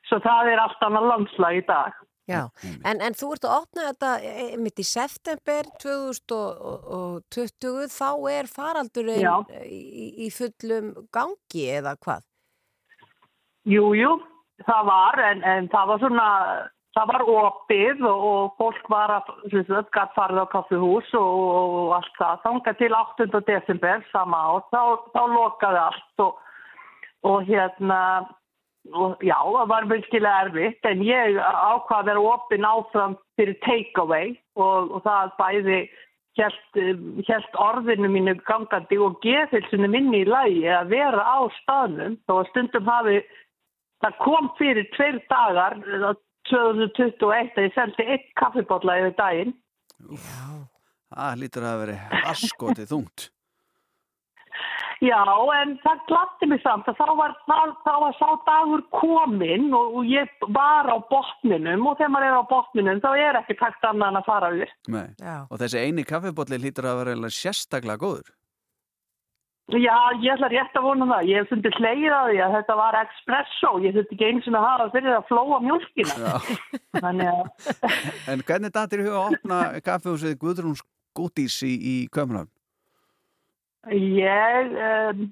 svo það er allt annað landslag í dag. Já, en, en þú ert að opna þetta eh, mitt í september 2020, þá er faraldurinn Já. í, í fullum gangi eða hvað? Jú, jú, það var, en, en það var svona, það var opið og, og fólk var að, gætt farið á kaffihús og, og allt það. Þangað til 8. desember sama ár, þá, þá lokaði allt og, og hérna, og, já, það var virkilega erfitt, en ég ákvað að vera opið áfram fyrir takeaway og, og það bæði helt orðinu mínu gangandi og geðhilsinu minni í lagi að vera á staðnum að stundum hafi Það kom fyrir tveir dagar, 2021, að ég seldi eitt kaffibotla yfir daginn. Það lítur að vera askotið þungt. Já, en það glatti mig samt að þá var, þá, þá var sá dagur kominn og, ég var á botninum og þegar maður er á botninum þá er ekki takt annað en að fara yfir. Nei. Og þessi eini kaffibotli lítur að vera sérstaklega góður. Já, ég ætla rétt að vona það. Ég hef fundið hlegið að því að þetta var espresso. Ég þurfti ekki einu sinni að hafa fyrir að flóa mjölkina. Að En hvernig datir huga að opna kaffihúsið Guðrún Skútís í, í Köpenhavn? Ég, um,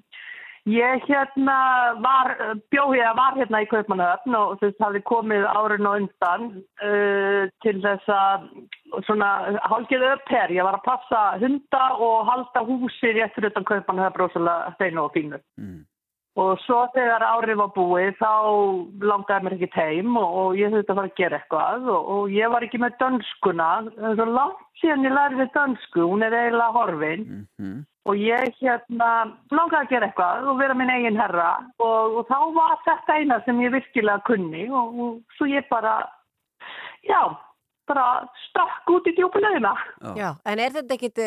ég hérna var, bjóði að var hérna í Kaupmannöfn og þess hafði komið árin og undan uh, til þess að svona hálfgeð upp her. Ég var að passa hunda og halda húsi rétt fyrir utan Kaupmannöfn bróðslega steinu og fínu. Og svo þegar árið var búið þá langaði mér ekki heim og, og ég þurfti að fara að gera eitthvað. Og, og ég var ekki með dönskuna. Það er langt síðan ég lærði dönsku, hún er eiginlega horfin. Og ég hérna langaði að gera eitthvað og vera minn eigin herra. Og, og þá var þetta eina sem ég virkilega kunni og, og svo ég bara, já, bara stakk út í djúpulegina. Já. En er þetta ekkit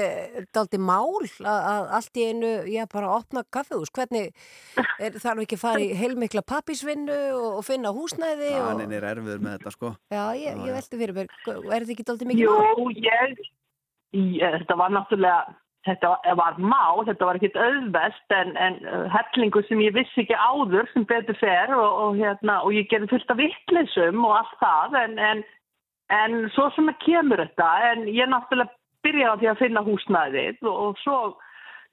daldi mál að, að allt í einu, já, bara opna kaffehús? Hvernig, er, þarf ekki að fara í heilmikla pappisvinnu og, og finna húsnæði? og... Þannig er erfiður með þetta sko. Já, ég, ég veldi fyrir mér, er þetta ekki daldi mikið Jú, mál? ég, ég, þetta var náttúrulega, þetta var mál, þetta var ekkit auðvest en, en uh, hellingu sem ég vissi ekki áður sem betur fer og, og, hérna, og ég gerði fullt af vittlisum og allt það en, en, en svo sem að kemur þetta en ég náttúrulega byrjaði því að finna húsnæðið og, og svo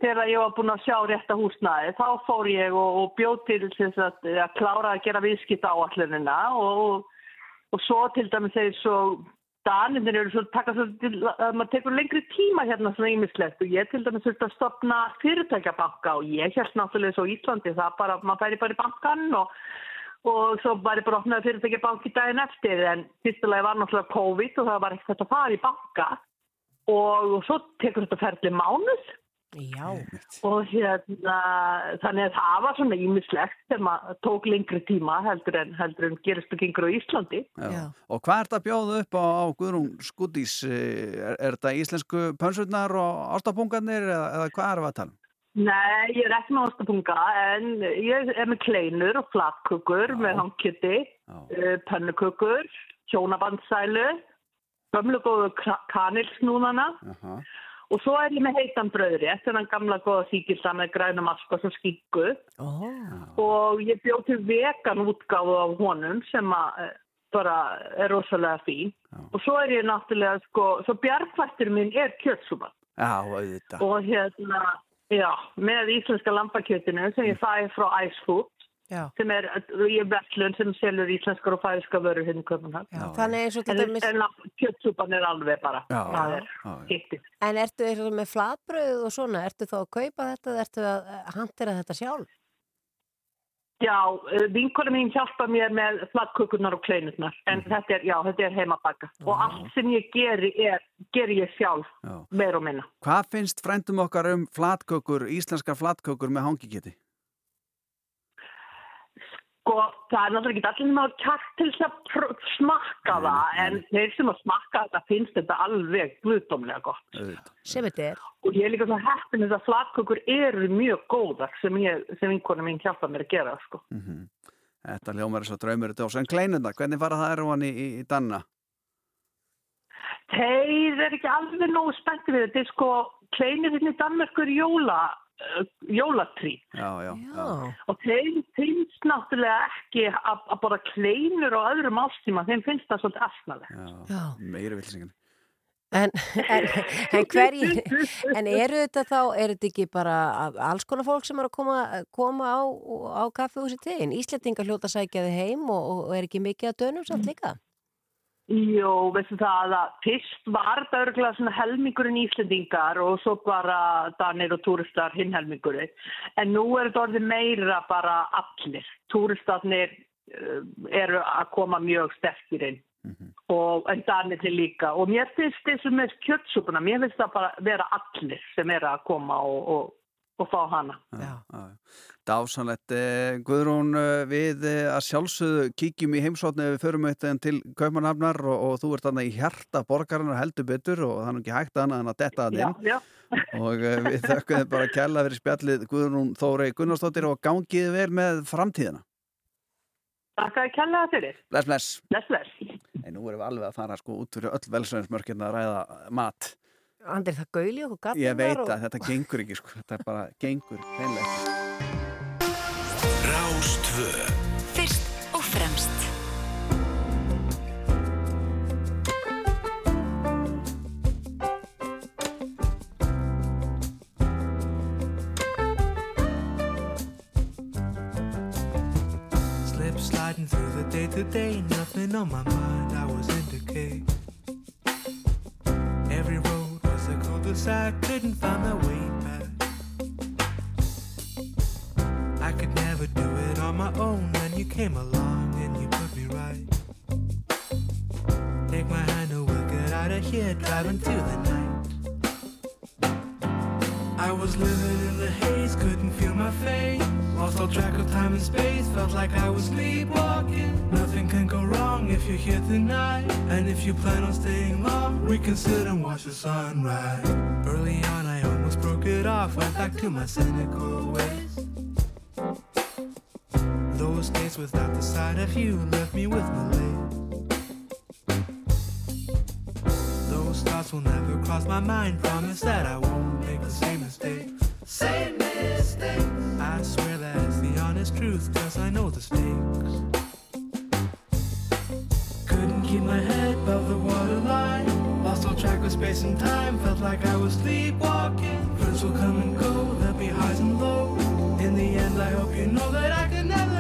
þegar ég var búin að sjá rétta húsnæði þá fór ég og, og bjóð til þess að, að klára að gera viðskipt áallunina og, og svo til dæmis þegar svo Daninir eru svo taka svo til að maður tekur lengri tíma hérna svona ímislegt og ég til dæmis þurfti að stopna fyrirtækjabanka og ég held náttúrulega svo Íslandi það bara, maður færi bara í bankan og, og svo bara bara opnaði fyrirtækjabanki daginn eftir en fyrstulega var náttúrulega COVID og það var ekkert að fara í banka og, svo tekur þetta ferli mánuð Já. og hérna þannig að það var svona ímislegt sem að tók lengri tíma heldur en, heldur en gerist og gengur á Íslandi Já. Og hvað er þetta að bjóða upp á, á Guðrún Skútís? Er, er þetta íslensku pönsurnar og ástapungarnir eða, eða hvað erum við að tala um? Nei, ég er ekki með ástapunga en ég er með kleinur og flatkukur með hangkjöti, uh, pönnukukur, hjónabandsælu, gömlu góðu kanilsnúðana og svo er ég með heitan bröðri eftir þann gamla góða síkilsa með grænum askos og skíku oh. og ég bjóð til vegan útgáfu af honum sem að eh, bara er rosalega fín. Og svo er ég náttúrulega sko, svo bjargvættur minn er Já, auðvitað. og hérna, já, með íslenska lambakjötinu sem ég fæ frá Ice Food sem er í verslun sem selur íslenskar og færiska vörur hérna í Köpenhamn. Já, þannig eins og til En, en kjötsúpan er alveg bara, Já, það er já, hittið. En ertu er með flatbröð og svona, ertu þá að kaupa þetta eða ertu að hantera þetta sjálf? Já, vinkona mín hjálpa mér með flatkökurnar og kleinurnar, en þetta er, já, þetta er heimabaka. Og allt sem ég geri er, geri ég sjálf, Já. meir og minna. Hvað finnst frændum okkar um flatkökur, íslenskar flatkökur með hangikiti? Sko, það er náttúrulega ekki allir sem hafa kært til þess að pr- smakka það, en þeir sem að smakka þetta finnst þetta alveg guðdómlega gott. Sem þetta er. Og ég er líka svo heppin þess að flatkökur eru mjög góðar sem, ég, sem vinkona mín hjálpa mér að gera, sko. Mm Þetta hljómar þess að draumur þetta ás. En kleinunda, hvernig fara það er hann í, í, í Danna? Þeir eru ekki alveg nógu spenntið við þetta, sko, kleinir hérna í Danmörkur jóla jólatrí Já, já, já. og þeim finnst náttúrulega ekki að, að bara kleinur og öðrum ástíma, þeim finnst það svolítið asnalega. Já. Meiri vilsingin. En, en, en hverji, en eru þetta þá, er þetta ekki bara alls konar fólk sem er að koma, koma á, á kaffehúsi tegin? Íslendingar hljóta sækjaði heim og, og er ekki mikið að dönum samt líka? Jó, veistu það að fyrst var það örgulega svona helmingurinn Íslendingar og svo bara danir og túristar hinn helmingurinn. En nú er þetta orðið meira bara allir. Túristarnir uh, eru að koma mjög sterkir inn og en danir líka. Og mér finnst þessu með kjötsúpuna, mér finnst það bara vera allir sem eru að koma og, og, og fá hana. Já. Dásanlegt. Eh, Guðrún, eh, við eh, að sjálfsögðu kíkjum í heimsóknu við förum auðvitað til Kaupmannhafnar og, og þú ert þarna í hjarta borgarinnar heldur betur og nú ekki hægt annað en að detta það inn. Já, já. Og við þökkum þið bara að kella fyrir spjallið Guðrún Þórei Gunnarsdóttir og gangið vel með framtíðina. Takk að kella það fyrir. Bless, bless. Bless, bless. Nei, nú erum við alveg að fara sko út fyrir öll velsvæðinsmörkirna að ræða mat. Andri, það gauli okkur gatnar Ég veit og... að þetta gengur ekki sko. Þetta er bara gengur hreinlega. Rástvö Fyrst og fremst Slip sliding through the day to day, nothing on my mind, I was in was a couldn't find my way back. I could never do it on my own, then you came along and you put me right. Take my hand and we'll get out of here, driving to the night. I was living in the haze, couldn't feel my face. Lost all track of time and space, felt like I was sleepwalking. Nothing can go wrong if you're here tonight. And if you plan on staying long, we can sit and watch the sunrise. Early on, I almost broke it off, went back to my cynical ways. Those days without the sight of you left me with malaise. Thoughts will never cross my mind. Promise that I won't make the same mistake. Same mistake. I swear that's the honest truth, cause I know the stakes. Couldn't keep my head above the waterline. Lost all track of space and time, felt like I was sleepwalking. Friends will come and go, there'll be highs and lows. In the end, I hope you know that I can never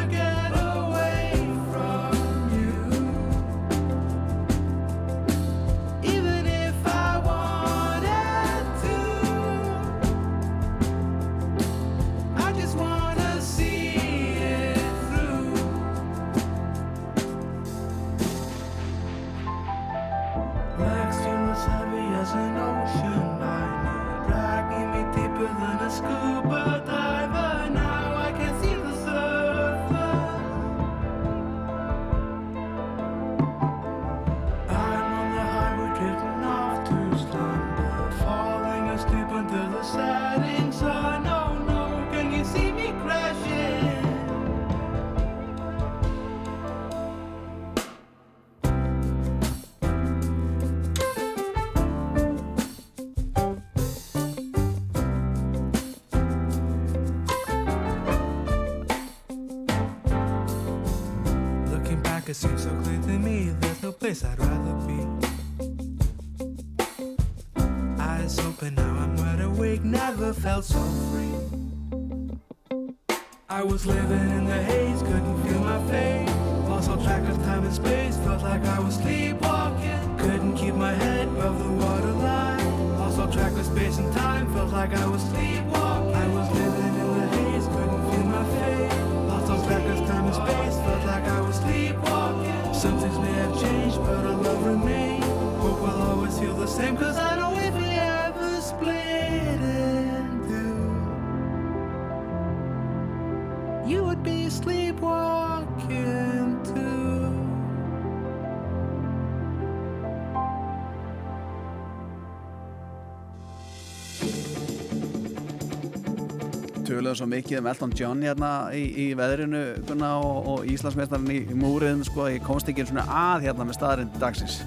Töluðu svo mikið um Elton John hérna í, í veðrinu Gunna, og, og Íslandsmeistarinn í, í múriðum sko, ég komst ekki svona að hérna með staðarind dagsins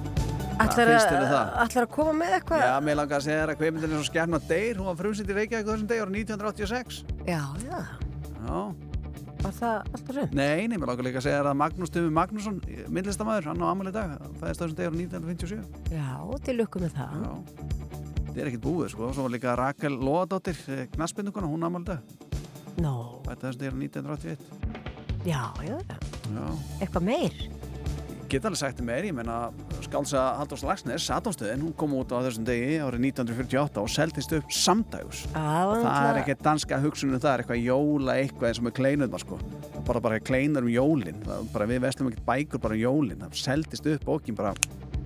Ætlar að, um að koma með eitthvað? Já, mér langar að segja þér að kveimindin er svo og deyr, hún var frumsýnd í Reykjavík þessum degi árið 1986. Já, já. Já. Var það alltaf raun? Nei, nei, mér langar líka að segja þér að Magnús Tumi Magnússon, myndlistamæður, hann á ammali dag, það er þessum degi árið 1957. Já, til lukku með það. Já. Það er ekkert búið, sko. Svo var líka Rakel Lóadóttir, knaspindukona, hún á ammali dag. Nó. Það er þessum degi árið 1981. Já, já, já. Eitthvað meir? Ég get alveg sagt meir, ég menna skálsa Halldórs Lagsnes, Satónstöðin, hún kom út á þessum degi árið 1948 og seldist upp samdægus. Og það er ekki danska hugsunum það er eitthvað jóla eitthvað eins og með kleinum sko. bara bara kleinar um jólin bara við vestlum ekkert bækur bara um jólin það seldist upp bókin bara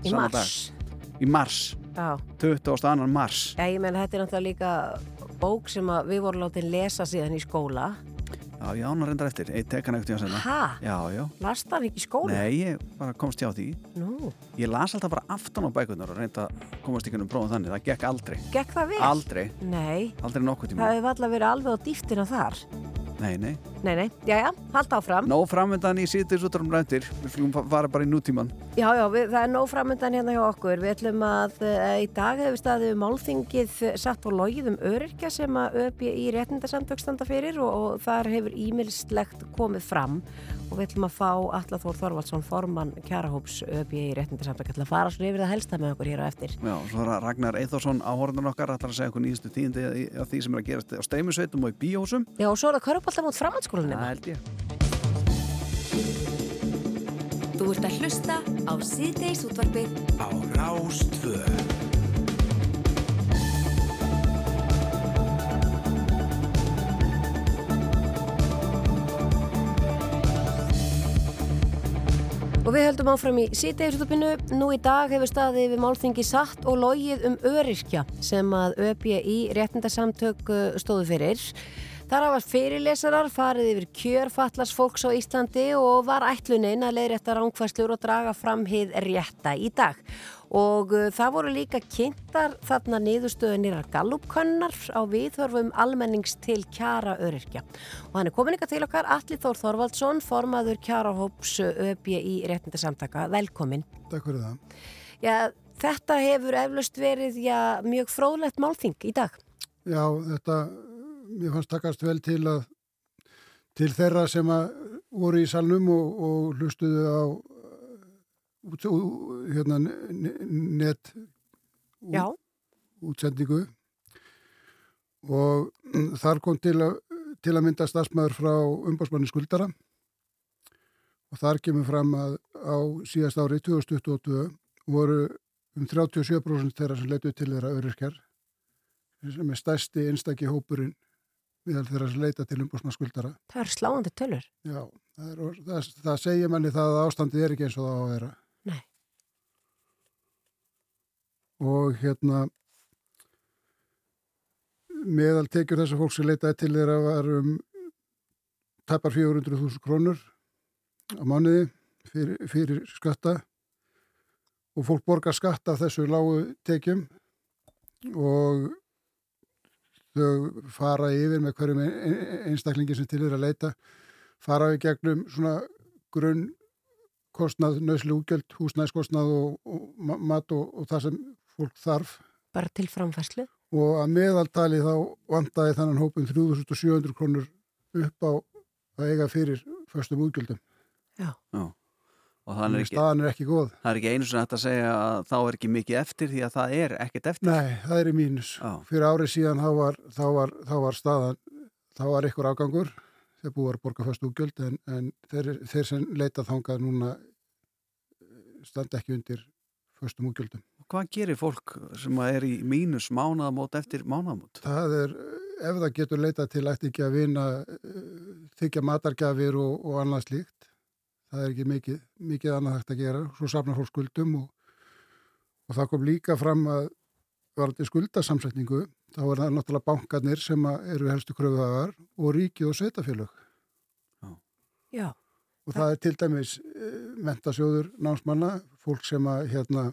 Í mars. í mars Já. 22. mars Já, ég menn, þetta er náttúrulega líka bók sem að við vorum látið lesa síðan í skóla. já, ég ánar reyndar eftir, eitt tekan ekkert í að Ha? já, já Last hann ekki í skóla? Nei, ég bara komst hjá því Nú. Ég las alltaf bara aftan á bækunar og reynda að komast ekki um prófum þannig, það gekk aldrei Gekk það vel? Aldrei, Nei. aldrei nokkuð tíma Það hefur alltaf verið alveg á dýftina þar. Nei, nei Nei, nei. Jæja, halda áfram. Nóg framöndan í síðdeis útvarum rættir Við skulum fa- fara bara í nútíman Já, já, við, það er nóg framöndan hérna hjá okkur. Við ætlum að uh, í dag hefur staðið málþingið satt á logið um öryrkja sem að öpi í réttindasamtök standa fyrir og, og þar hefur ímilslegt komið fram og við ætlum að fá Alla Þór Þorvaldsson, formann kjarahóps öpi í réttindasamtök. ætlum að fara svo yfir það helsta með okkur hér á eftir. Já, svo er það Ragnar Eithórsson áhorðan okkar ætlar að segja okkur nýjastu tíðindi af því sem er að gerast á steimusveitum og í bíósum Já, og svo er það körpallta mút framhaldsskólanum. Það held ég Þú ert að hlusta á síðdeis útvarpið Á Rástvö Og við höldum áfram í sítegisutupinu. Nú í dag hefur staðið við málþingi satt og logið um öryrkja sem að ÖPI réttindasamtök uh, stóðu fyrir. Þar hafa fyrirlesarar farið yfir kjörfallars fólks á Íslandi og var ætlunin að leiðrétta rángfæslur og draga fram hið rétta í dag. Og uh, það voru líka kynntar þarna niðurstöðunir gallupkönnar á viðhörfum almennings til kjara öryrkja. Og hann er komin ykkar til okkar, Alli Þór Þorvaldsson, formaður kjarahóps ÖBI í réttindasamtaka. Velkomin. Takk fyrir það. Já, þetta hefur eflaust verið já, mjög fróðlegt málþing í dag. Já, þetta, mér fannst takast vel til að til þeirra sem að voru í salnum og, og hlustuðu á hérna, ne- net Já. útsendingu og mm, þar kom til að, til að mynda stafsmæður frá umbásmanni skuldara og þar kemur fram að á síðast ári 2022 voru um 37% þeirra sem leituð til þeirra öryrkjar sem er stærsti einstaki hópurinn meðal þeirra sem leita til umbásmanni skuldara Það er sláandi tölur. Já, það, er, það, það segir manni það að ástandið er ekki eins og það á að vera. Nei. Og hérna, meðal tekjur þessar fólk sem leitaði til þeirra var um tapar 400.000 krónur á mánuði fyrir, fyrir skatta. Og fólk borgar skatta af þessu lágu tekjum og þau fara yfir með hverjum ein- ein- einstaklingi sem til þeirra leita fara við gegnum svona grunn kostnað, nöðslu úgjöld, húsnæðskostnað og, og ma- mat og, og það sem fólk þarf Bara til framfæslu. og að meðaltali þá vandaði þannan hópum 3700 krónur upp á að eiga fyrir föstum útgjöldum. Já. Já. Og þannig er ekki, Staðan er ekki góð. það er ekki einu sem þetta að segja að þá er ekki mikið eftir því að það er ekkert eftir. Nei, það er í mínus. Já. Fyrir árið síðan þá var, þá var, þá var staðan, þá var ykkur afgangur þegar búið var að borga föst útgjöld en, en þeir, þeir sem leita þangað núna standa ekki undir föstum útgjöldum. Hvað gerir fólk sem er í mínus mánaðamót eftir mánaðamót? Það er, ef það getur leitað til ætti ekki að vinna, þykja matargjafir og, og annað slíkt. Það er ekki mikið, mikið annað hægt að gera. Svo safnar fólk skuldum og, og það kom líka fram að varandi skuldasamsetningu, þá er það náttúrulega bankarnir sem að eru helstu kröfuðagar og ríkið og sveitafélög. Já. Og það er til dæmis mentasjóður námsmanna, fólk sem að hérna,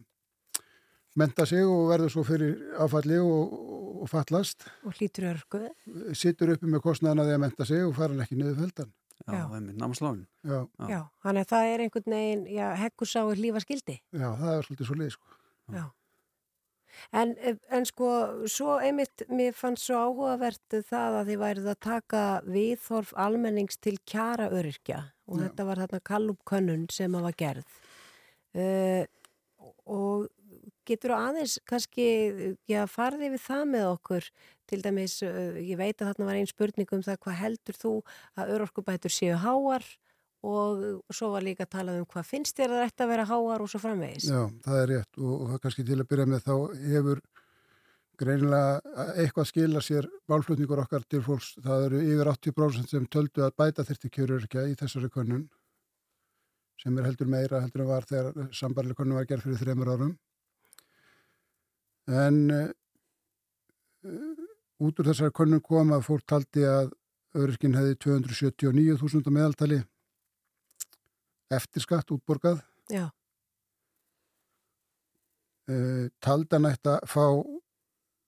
menta sig og verður svo fyrir áfalli og, og fallast Og hlýtur örguð. situr uppi með kostnaðan að því að menta sig og fara ekki niður feldan. Já, Já. Já, Já. Þannig að það er einhvern veginn, já, hekkur sá lífa skildi. já, það er svolítið svo leið, sko. Já. En, en sko, svo einmitt, mér fannst svo áhugavert það að þið værið að taka viðhorf almennings til kjara öryrkja og Já. þetta var þarna kallupkönnun sem að var gerð. Uh, og getur þú aðeins kannski, já, farði við það með okkur, til dæmis, ég veit að þarna var einn spurning um það, hvað heldur þú að örorkubætur séu háar og svo var líka að tala um hvað finnst þér að að vera háar og svo framvegis. Já, það er rétt og, og það kannski til að byrja með þá hefur greinilega eitthvað skila sér málflutningur okkar til fólks. Það eru yfir 80% sem töldu að bæta þyrti kjörurkja í þessari könnun sem er heldur meira heldur en var þegar sambarlega könnun var gerð fyrir þreymur árum. En uh, út úr þessari könnun kom að fólk taldi að öryrkin hefði 279.000 á meðaltali eftir skatt útborgað Já. uh, taldan ætti að fá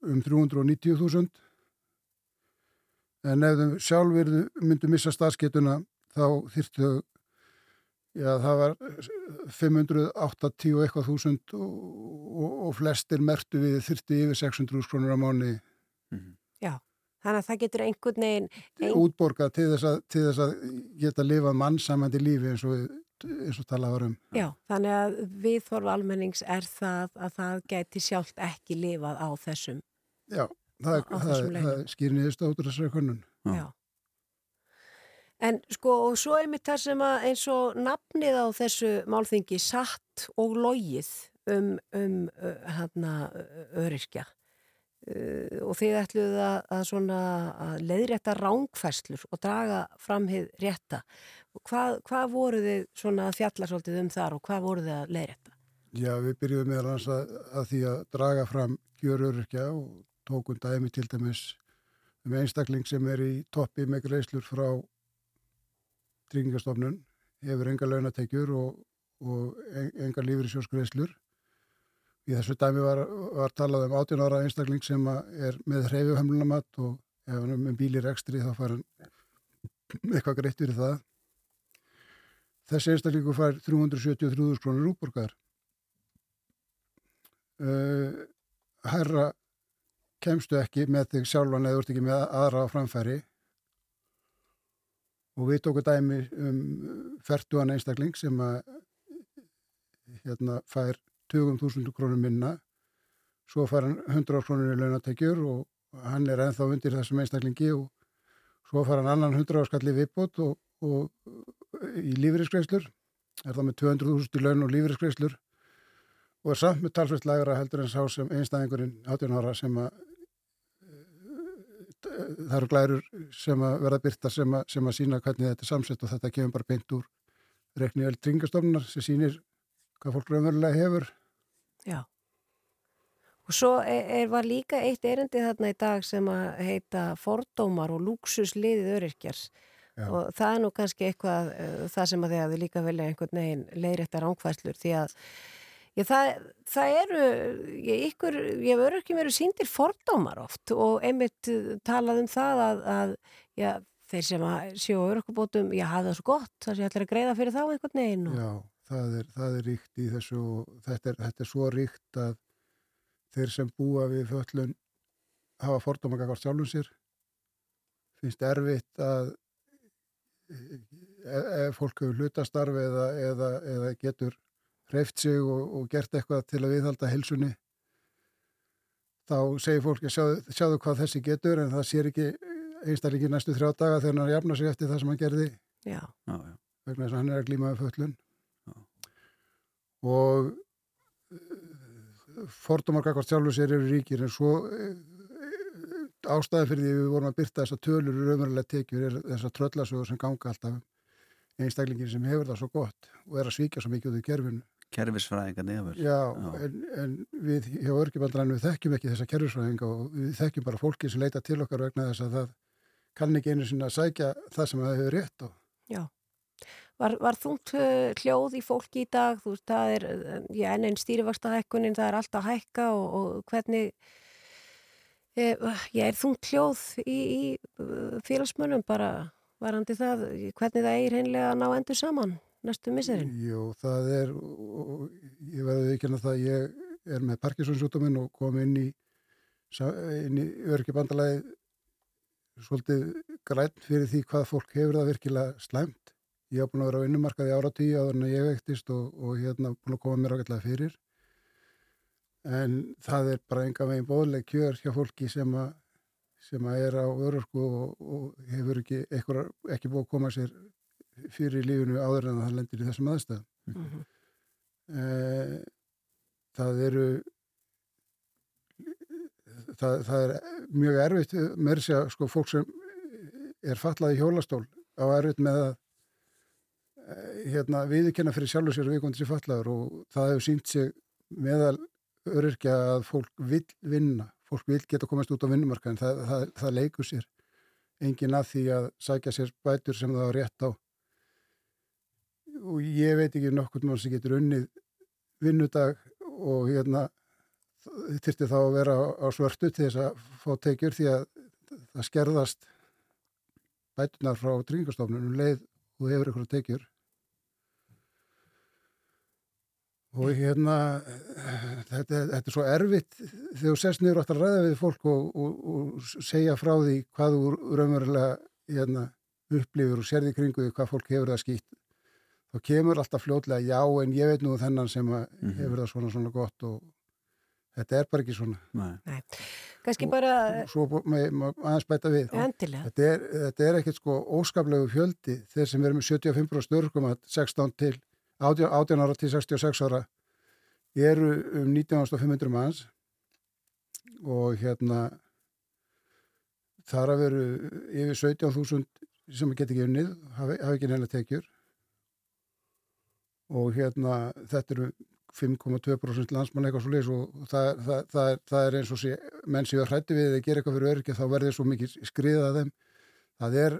um 390.000 en ef þau sjálfur myndu missa starfsketuna þá þyrftu já það var 580 og eitthvað þúsund og, og, og flestir mertu við þyrftu yfir 600 krónur á mánu Já, þannig að það getur einhvern veginn ein... útborgað til þess, að, til þess að geta lifað mannsamandi lífi eins og, eins og talað var um. Já, þannig að viðhorf almennings er það að það gæti sjálft ekki lifað á þessum. Já, það, Á- á það, það, skýr niðurst út úr þessari könnun. Já. En sko, og svo einmitt það sem að eins og nafnið á þessu málþingi satt og logið um, um hana, öryrkja uh, og þið ætluðu að, að svona að leiðrétta rángfæslur og draga framhið rétta. Og Hvað, hvað voru þið svona að fjalla svolítið um þar og hvað voru þið að leiðrétta? Já, við byrjuðum meðal hans að, að því að draga fram kjörurkja og tókum dæmi til dæmis um einstakling sem er í toppi með greislur frá tryggingastofnun, hefur enga launatekjur og, og en- enga lífrisjósgreislur. Í þessu dæmi var, var talað um 18 ára einstakling sem er með hreyfuhemlunamatt og ef hann er með bíl í rekstri þá fær hann eitthvað greitt fyrir það. Þessi einstaklingu fær 373.000 krónur útborgar uh, herra kemstu ekki með þig sjálfan eða þú ert ekki með aðra á framfæri og við tókum dæmi um fertuan einstakling sem að hérna fær 20.000 krónur minna. Svo fær hann 100 krónur í launatekjur og hann er ennþá undir þessum einstaklingi og svo fær hann annan 100 skalli viðbót og, og í lífeyriskreislur er það með 200.000 í laun og lífeyriskreislur og er samt með talsveit lagra heldur en sá sem einstæðingurinn 18 ára sem að það eru glærur sem að verða byrta sem að, sem að sína hvernig þetta er samsett og þetta kemur bara beint úr rekni vel tringastofnunar sem sýnir hvað fólk raunverulega hefur Já. Og svo er, er, var líka eitt erindi þarna í dag sem að heita fordómar og lúksusliðið öryrkjar Já. og það er nú kannski eitthvað uh, það sem að þið hafið líka velja einhvern veginn leiðréttar ángfæslur því að Já, það, það eru, ég, ykkur, ég hef öryrkjum eru síndir fordómar oft og einmitt uh, talað um það að, að já, þeir sem að sjó öryrkjubótum, já, hafa það svo gott, það sé allir að greiða fyrir þá einhvern veginn. Og, Já, það er, það er ríkt í þessu þetta er, þetta er svo ríkt að þeir sem búa við föllun hafa fordóma gagvart sjálfum sér finnst erfitt að ef, ef fólk hefur hlutastarf eða, eða, eða getur hreift sig og, og gert eitthvað til að viðhalda hilsunni þá segir fólki sjáðu, sjáðu hvað þessi getur en það sér ekki einstaklingi næstu þrjá daga þegar hann er að jafna sig eftir það sem hann gerði Já. Já, já. vegna þess að hann er að glíma með föllun og fordómar kakvart sjálfur sér eru ríkir en svo eh, ástæði fyrir því við vorum að byrta þessa tölur í raunverulega tekjur er þessa tröllasögur sem ganga alltaf einstaklingin sem hefur það svo gott og er að svíkja svo mikið út í kerfinu Kerfisfræðinga nefnir. Já, En, en við hjá örgjumaldrann við þekkjum ekki þessa kerfisfræðinga og við þekkjum bara fólki sem leita til okkar vegna þess að það kann ekki einu sinna að sækja það sem það hefur rétt á. Já. Var, var þungt uh, hljóð í fólki í dag? Þú veist, það er, já, enn einn stýrivakstahækkunin, það er alltaf hækka og, og hvernig, eh, ég er þungt hljóð í, í félagsmönnum bara varandi það, hvernig það eigir hreinlega að ná endur saman næstu misserinn? Jú, það er, ég verði ekki að það, ég er með Parkinsonsjútuminn og kom inn í, inn í örkjabandalagi svolítið grænt fyrir því hvað fólk hefur það virkilega slæmt. Ég hef búin að vera á vinnumarkaði ára tíu áður en ég veiktist og, og hérna búin að koma mér ágætlega fyrir. En það er bara enga veginn bóðleg kjör hjá fólki sem að sem að er á örorku og, og hefur ekki, ekki búið að koma sér fyrir í lífinu áður en það lendir í þessum aðstæðum. Eh, það eru það, það er mjög erfitt með þess að sko fólk sem er fallað í hjólastól á erfitt með að eh, hérna, viðurkenna fyrir sjálfur sér vikundi sér fallaður og það hefur sínt sig meðal öryrkja að fólk vil vinna fólk vil geta komast út á vinnumarkaðin það, það, það leikur sér engin að því að sækja sér bætur sem það á rétt á og ég veit ekki nokkurn mann sem getur unnið vinnudag og hérna þurfti þá að vera á, svörtu til þess að fá tekjur því að það skerðast bætunar frá tryggingastofnunum leið og hefur ykkur tekjur. Og hérna þetta, þetta er svo erfitt þegar þú sest niður átt að ræða við fólk og, og, og segja frá því hvað þú raunverulega hérna, upplifur og sérði kringu því hvað fólk hefur það skýtt þá kemur alltaf fljótlega já en ég veit nú þennan sem að hefur það svona svona gott og þetta er bara ekki svona. Nei. Kannski bara, svo með, með aðeins bæta við. Endilega, þetta er, þetta er ekkert sko óskaplegu fjöldi. Þeir sem verður með 75% störgum að 16 til 18, 18 ára til 66 ára eru um 19.500 manns. Og hérna þar að veru yfir 17.000 sem get ekki unnið hafi, hafi ekki neina tekjur og hérna þetta eru 5,2% landsmann eitthvað svo leys og það, það, það, er, það er eins og sé, menn séu að hrætti við að gera eitthvað fyrir öryggi þá verður svo mikið skriðað að þeim. Það er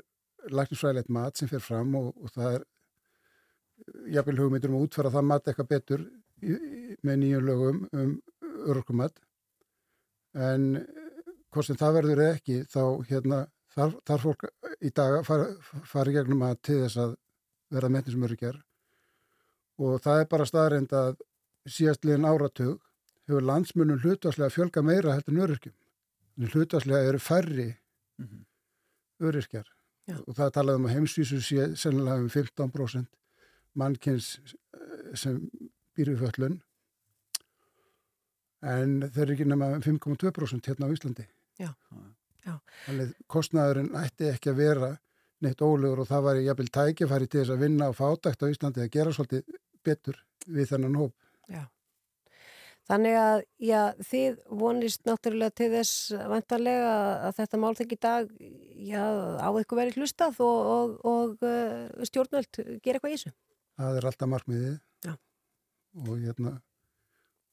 læknisfræðilegt mat sem fer fram og, og það er jafnvel hugmyndur um að útfæra það mat eitthvað betur í, í, með nýjum lögum um öryggumat en hvort sem það verður eða ekki þá hérna þarf, þarf fólk í dag að fara, fara í gegnum að til þess að verða metni sem öryggar og það er bara staðreind að síðastliðin áratug hefur landsmunum hlutvarslega fjölga meira heldur en öryrkjum. En hlutvarslega eru færri öryrkjar Já. og það er talað um að heimsvísu sé sennilega um 15% mannkins eh, sem býr við föllun en þeir eru ekki nema um 5,2% hérna á Íslandi. Já. Já. Þannig kostnaðurinn ætti ekki að vera neitt ólegur og það var jafnvel tækifæri til þess að vinna á fátækt á Íslandi að gera svolítið betur við þennan hóp. já. Þannig að, já, þið vonist náttúrulega til þess vantarlega að þetta málþekk í dag, já, á eitthvað verið hlustað og, og, og uh, stjórnvöld gera eitthvað í þessu. Það er alltaf markmiðið Já. og hérna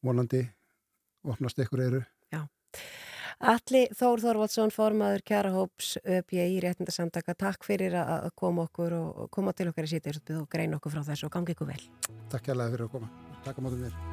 vonandi opnast ykkur eru. Alli Þór Þorvaldsson, formaður Kjarahóps ÖPI réttindasamtaka, takk fyrir að koma og koma til okkar í sýtið og greina okkur frá þessu og gangi ykkur vel. Takk kærlega fyrir að koma. Takk á mótum þér.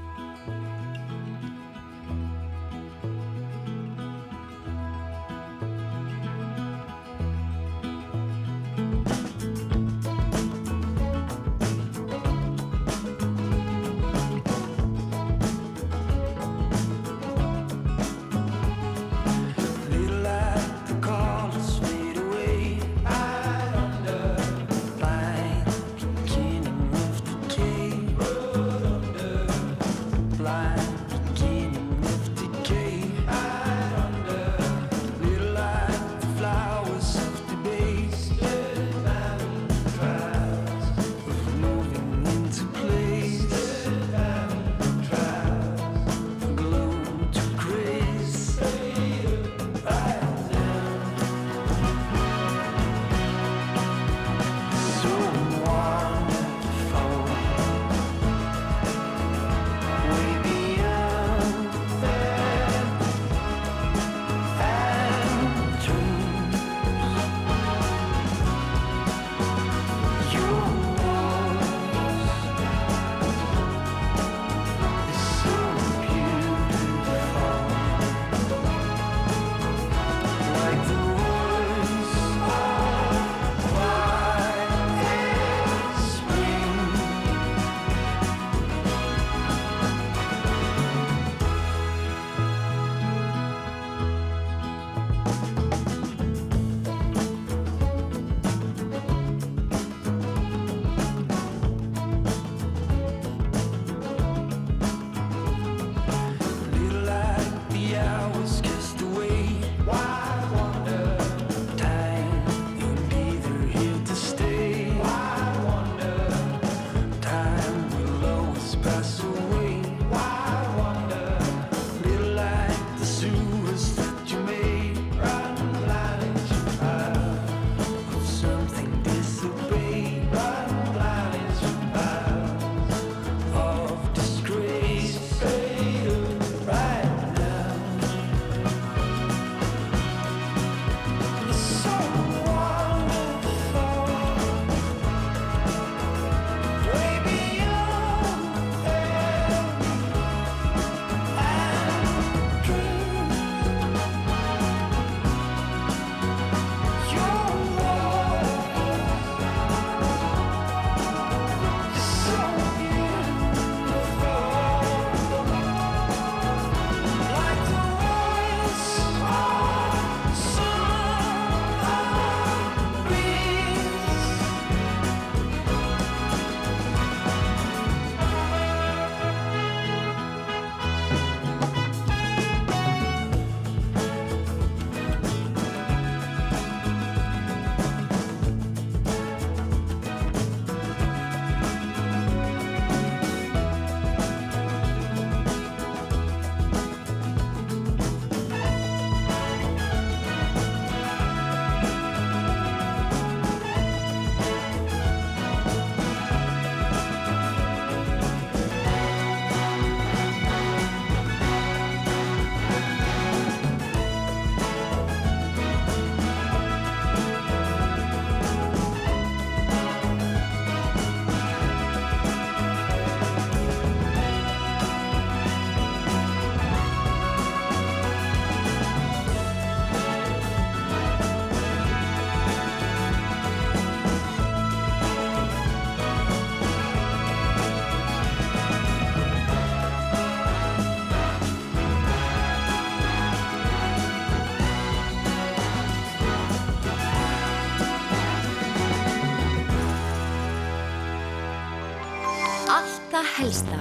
helsta.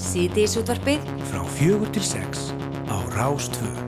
Sýti í sútvarpið frá fjögur til sex á Rástföð.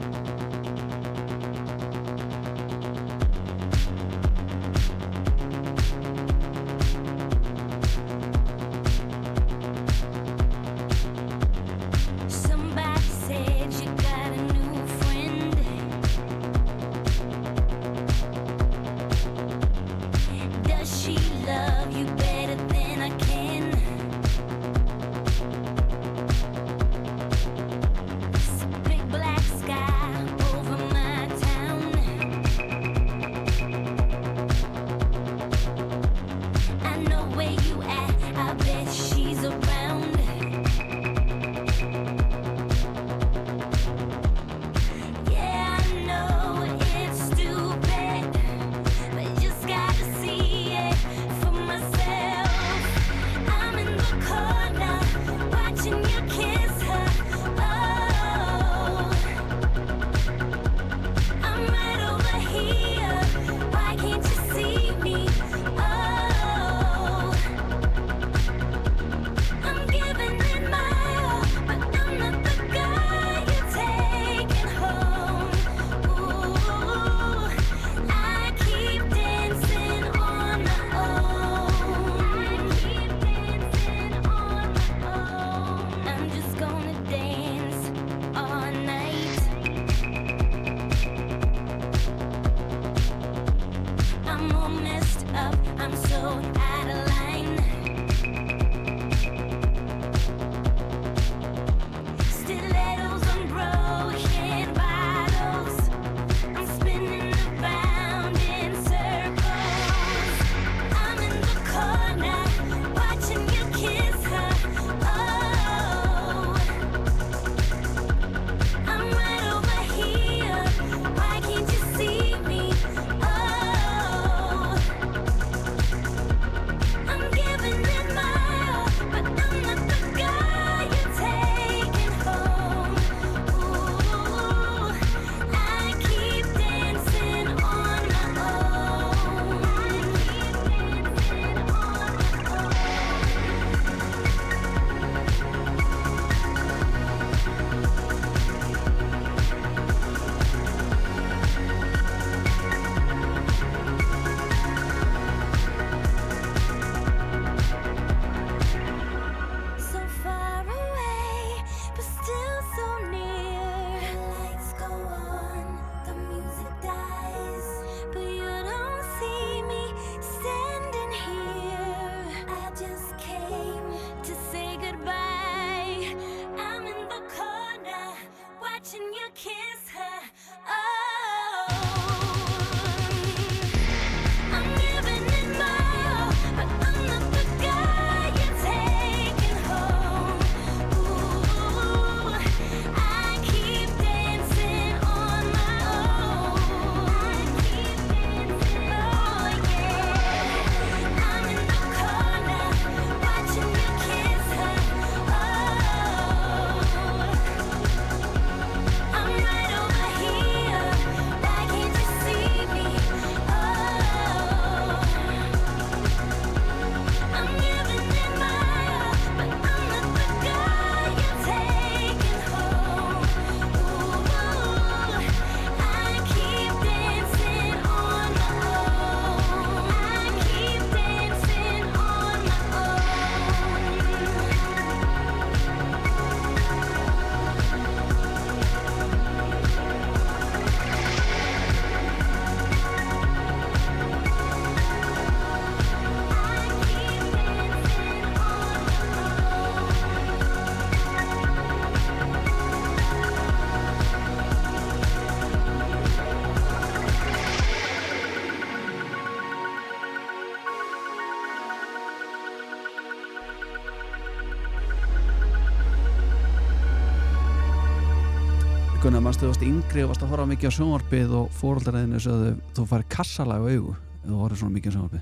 mannstu þú varst yngri og varst að horfa mikið á sjónvarpið og fóröldaræðinu sögðu þú fær kassalag á auðu eða horfið svona mikið á sjónvarpið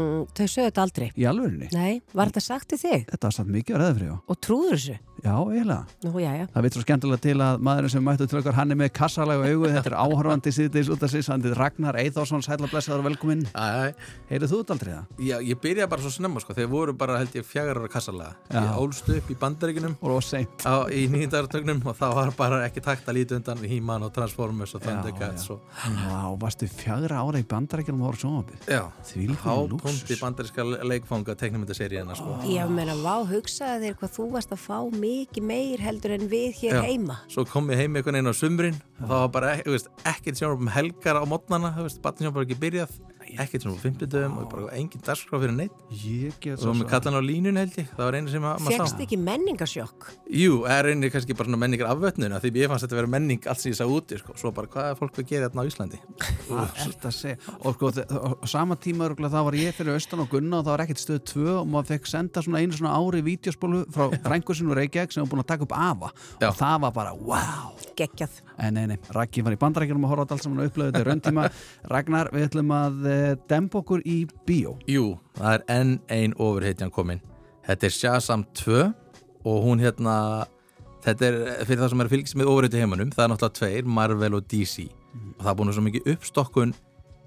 mm, Þau sögðu þetta aldrei Í alvegni? Nei, var þetta sagt í þig? Þetta var sagt mikið á reðfri og trúður þessu? Já, eiginlega. Nú, já, já. Það veit svo skemmtilega til að maðurinn sem mættu til okkar, hann er með kassalega augu, þetta er áhörfandi síðdeis út af sig, hann er Ragnar Eithásson, sætla blessaður og velkominn. Heyrðu þú þetta aldrei það? Já, ég byrjaði bara svo snemma sko, þegar voru bara held ég fjagar ára kassalega. Já. Ég ólst upp í bandaríkunum og seint á, í nýjöndartögnum og það var bara ekki takt að líti undan He-Man og Transformers og Thundercats og Vá, varstu fjagra ára í bandarækjum og mikið meir heldur en við hér Já. heima. Svo kom ég heim einhvern veginn á sumrin og það var bara ekkert sjónvarp um helgar á mótnana, batnið sjónvarp bara ekki byrjað ekkert sjónvarp á fimmtudöfum og bara engin dagskrá fyrir neitt og með kallan á línun held ég, það var einu sem að maður Fegst ekki menningasjokk? Jú, það er einnig kannski bara svona menningar afvötnuna því ég fannst þetta að vera menning allt sem ég sá úti sko. svo bara hvað er fólk að gera þarna á Íslandi Hvað er þetta að segja? Og sko, á sama tíma þá var ég fyrir austan og gunna og það var ekkert stöð 2 og maður fekk senda svona einu svona ári vídeospólu frá frængursinu Reykjavík sem var búin að taka upp AFA Já. og það var bara, wow Geggjað En nei, nei, Raggi var í bandarækjunum að horfa á allt saman og upplöðu þetta rauntíma Ragnar, við ætlum að eh, dempa okkur í bíó. Jú, það er enn ein ofurheitjan komin. Þetta er Shazam 2 og hún hérna þetta er fyrir það sem er að fylgjast með ofurheitju heimanum það er náttúrulega tveir, Marvel og DC og það er búin svo mikið uppstokkun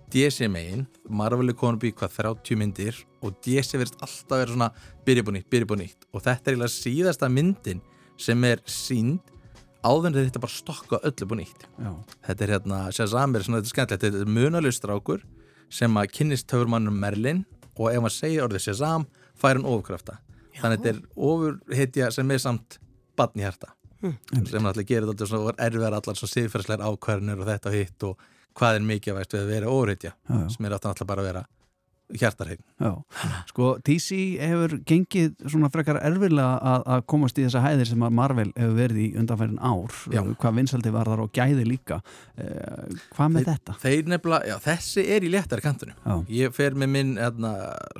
DC megin, Marvel er komin upp í hvað 30 myndir og DC verðist alltaf vera svona byrja búið nýtt, byrja búið nýtt og þetta er síðasta myndin sem er sínd áður en þetta bara stokka öllu búið nýtt. Já. þetta er hérna, Shazam er svona þetta er skemmtilegt, þetta er munalust strákur sem að kynnist töfurmannum Merlin og ef maður segir orðið Shazam fær hann ofurkrafta. Þannig að þetta er ofurhetja sem er samt badn í hjarta. Hm. sem náttúrulega gerir þetta svona erfiðar allar svona siðferðslegar ákvarðinir og þetta og hitt og hvað er mikilvægt við að vera ofurhetja sem er náttúrulega bara að vera hjartarheim Já, sko DC hefur gengið svona frekar erfilega að, að komast í þessa hæðir sem að Marvel hefur verið í undanfærin ár Já. hvað vinsaldi var þar og gæði líka. Eh, hvað með þetta? Þeir nefnilega, já, þessi er í léttari kantunum. Ég fer með minn hérna,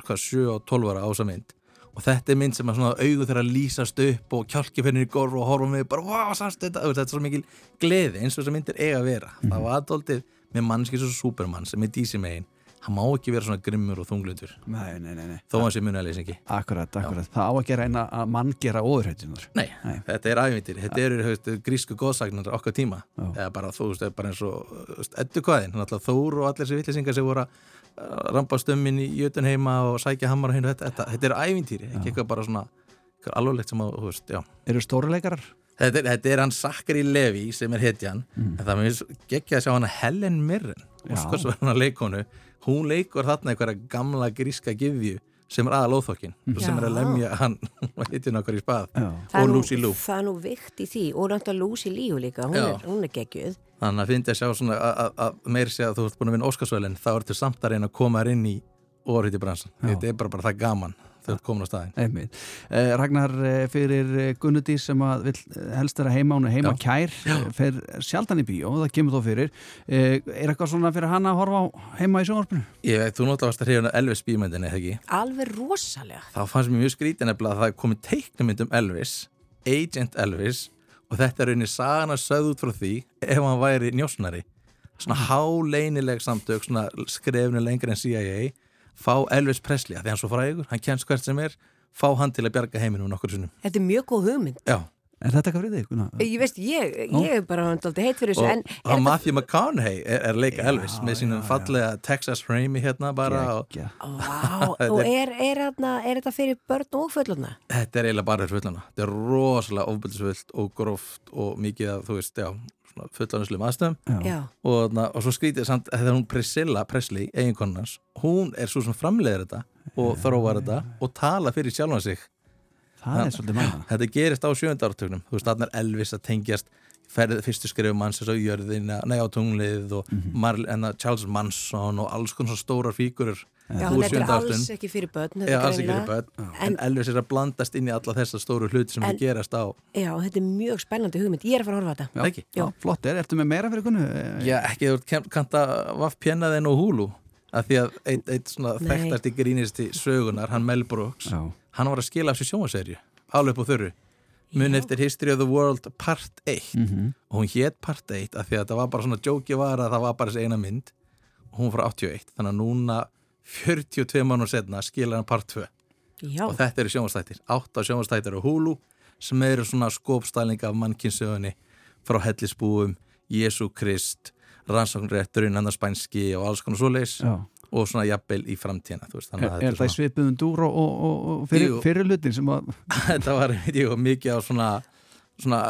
hvað, 7 og 12 ára ása mynd. Og þetta er mynd sem að svona augu þeirra lýsast upp og kjálki fyrir í gorf og horfa mig bara, wow, sástu þetta, þetta er svo mikil gleði eins og þessar myndir eiga að vera. Það var aðdóldið með mannski svo Superman sem er DC megin, hann má ekki vera svona grimmur og þunglutur Nei, nei, nei, nei. þó hann sé munalýsingi Akkurat, akkurat, það á ekki að reyna að mann gera óðurhættunar Nei, þetta er ævindir, þetta eru hefst, grísku góðsagnar okkar tíma. Eða bara þú veist, bara eins og veist, eddukaðin, náttúrulega Þór og allir þessi vittlisingar sem voru að rampa stömmin í Jötunheima og sækja hammar og hinn og þetta, þetta, þetta er ævintýri, ekki eitthvað bara svona alvarlegt sem að, þú veist, já. Eru stóruleikarar? Þetta, er- þetta er hann Sakari Levi sem er hetjan. Mm. en það er geggja að sjá hana Helen Mirren. Já. Óskarsverðana leikonu hún leikur þarna einhverja gamla gríska gifju sem er aðal óþokkin sem er að Já. lemja hann hittin okkur í spað Það og Lucy Lou Það er nú vikt í því og náttúrulega Lucy Liu líka, hún Já. er, hún er geggjuð. Þannig að fyndi að sjá svona að- meiri sé að þú ert búin að vinna Óskarsvölin þá ertu samt að reyna að koma þér inn í orðið í bransan. Þetta er bara, bara það gaman ert komin á staðin. Eh, Ragnar eh, fyrir eh, Gunnudís sem að vill eh, helst vera heima, hún er heima kær, eh, fer sjaldan í bíó, það kemur þó fyrir. Eh, er eitthvað svona fyrir hana að horfa á heima í sjónvarpinu? Ég veit, þú varst að hrifja Elvis bímyndinni, eða ekki? Alveg rosalega. Þá fannst mér mjög skrítið nefnilega að það er komið teiknumynd um Elvis, Agent Elvis og þetta er rauninni sagana sögð út frá því ef hann væri njósnari. Svona háleinileg samtök, svona skrefnu lengur en CIA, fá Elvis Presley, að því hann svo frægur, hann kemst hvert sem er, fá hann til að bjarga heiminum nokkur sinnum. Þetta er mjög góð hugmynd. Já. Er þetta eitthvað fyrir þig? Gunnar? Ég veist, ég, ég er bara aldrei heitt fyrir þessu, og en hann Matthew McConaughey er, er leika Elvis með sínum fallega Texas Framey hérna bara og, Vá, Þetta og er- er, er, þetta fyrir börn og fullorna? þetta er eiginlega bara fyrir fullana þetta er rosalega ofbildisvöld og gróft og mikið að þú veist, já fullanislu aðstöðum Já. og, þarna- og svo skrítið samt þegar hún Priscilla Presley, eiginkonans hún er svo sem framleiðir þetta og þróar þetta og tala fyrir sjálfan sig Það er svolítið manna. Þetta gerist á sjönda ártögnum þú veist, þarna er Elvis að tengjast ferð, fyrstu skrifum manns eins og jörðina nei á tunglið og. Marl, enna, Charles Manson og alls konar svona stórar fígurur Já, þetta er alls ekki fyrir börn. þetta Já, er alls ekki fyrir börn en, Elvis er að blandast inn í alla þessa stóru hluti sem En- en, gerast á Já, þetta er mjög spennandi hugmynd. Ég er að fara að horfa á þetta. Já, ekki? Já, flott er, ertu með meira fyrir Gunnu? Já, ekki þú ert kanta vaff pjennaðin og húlu af því að eitt, eitt svona Nei. þekktasti grínisti sögunar, hann Mel Brooks Já. hann var að skila af sér sjónvaserju alveg upp á þurru mun eftir History of the World part 1 Mhm. og hún hétt part 1 af því að það var bara svona jóki var að það var bara þessi eina mynd og hún var 81 þannig að núna 42 mánu setna skila hann part 2 Já. og þetta eru sjónvastættir 8 sjónvastættir á Hulu sem eru svona skópstæling af mannkynsögunni frá hellisbúum, Jésu Krist rannsóknrétturinn, annar spænski og alls konar svoleiðis Já. og svona jafnvel í framtíðina þú veist, Er, er það í svipuðum dúr og, og, og, og fyrir, fyrir hlutin sem að þetta var jú, mikið á svona svona,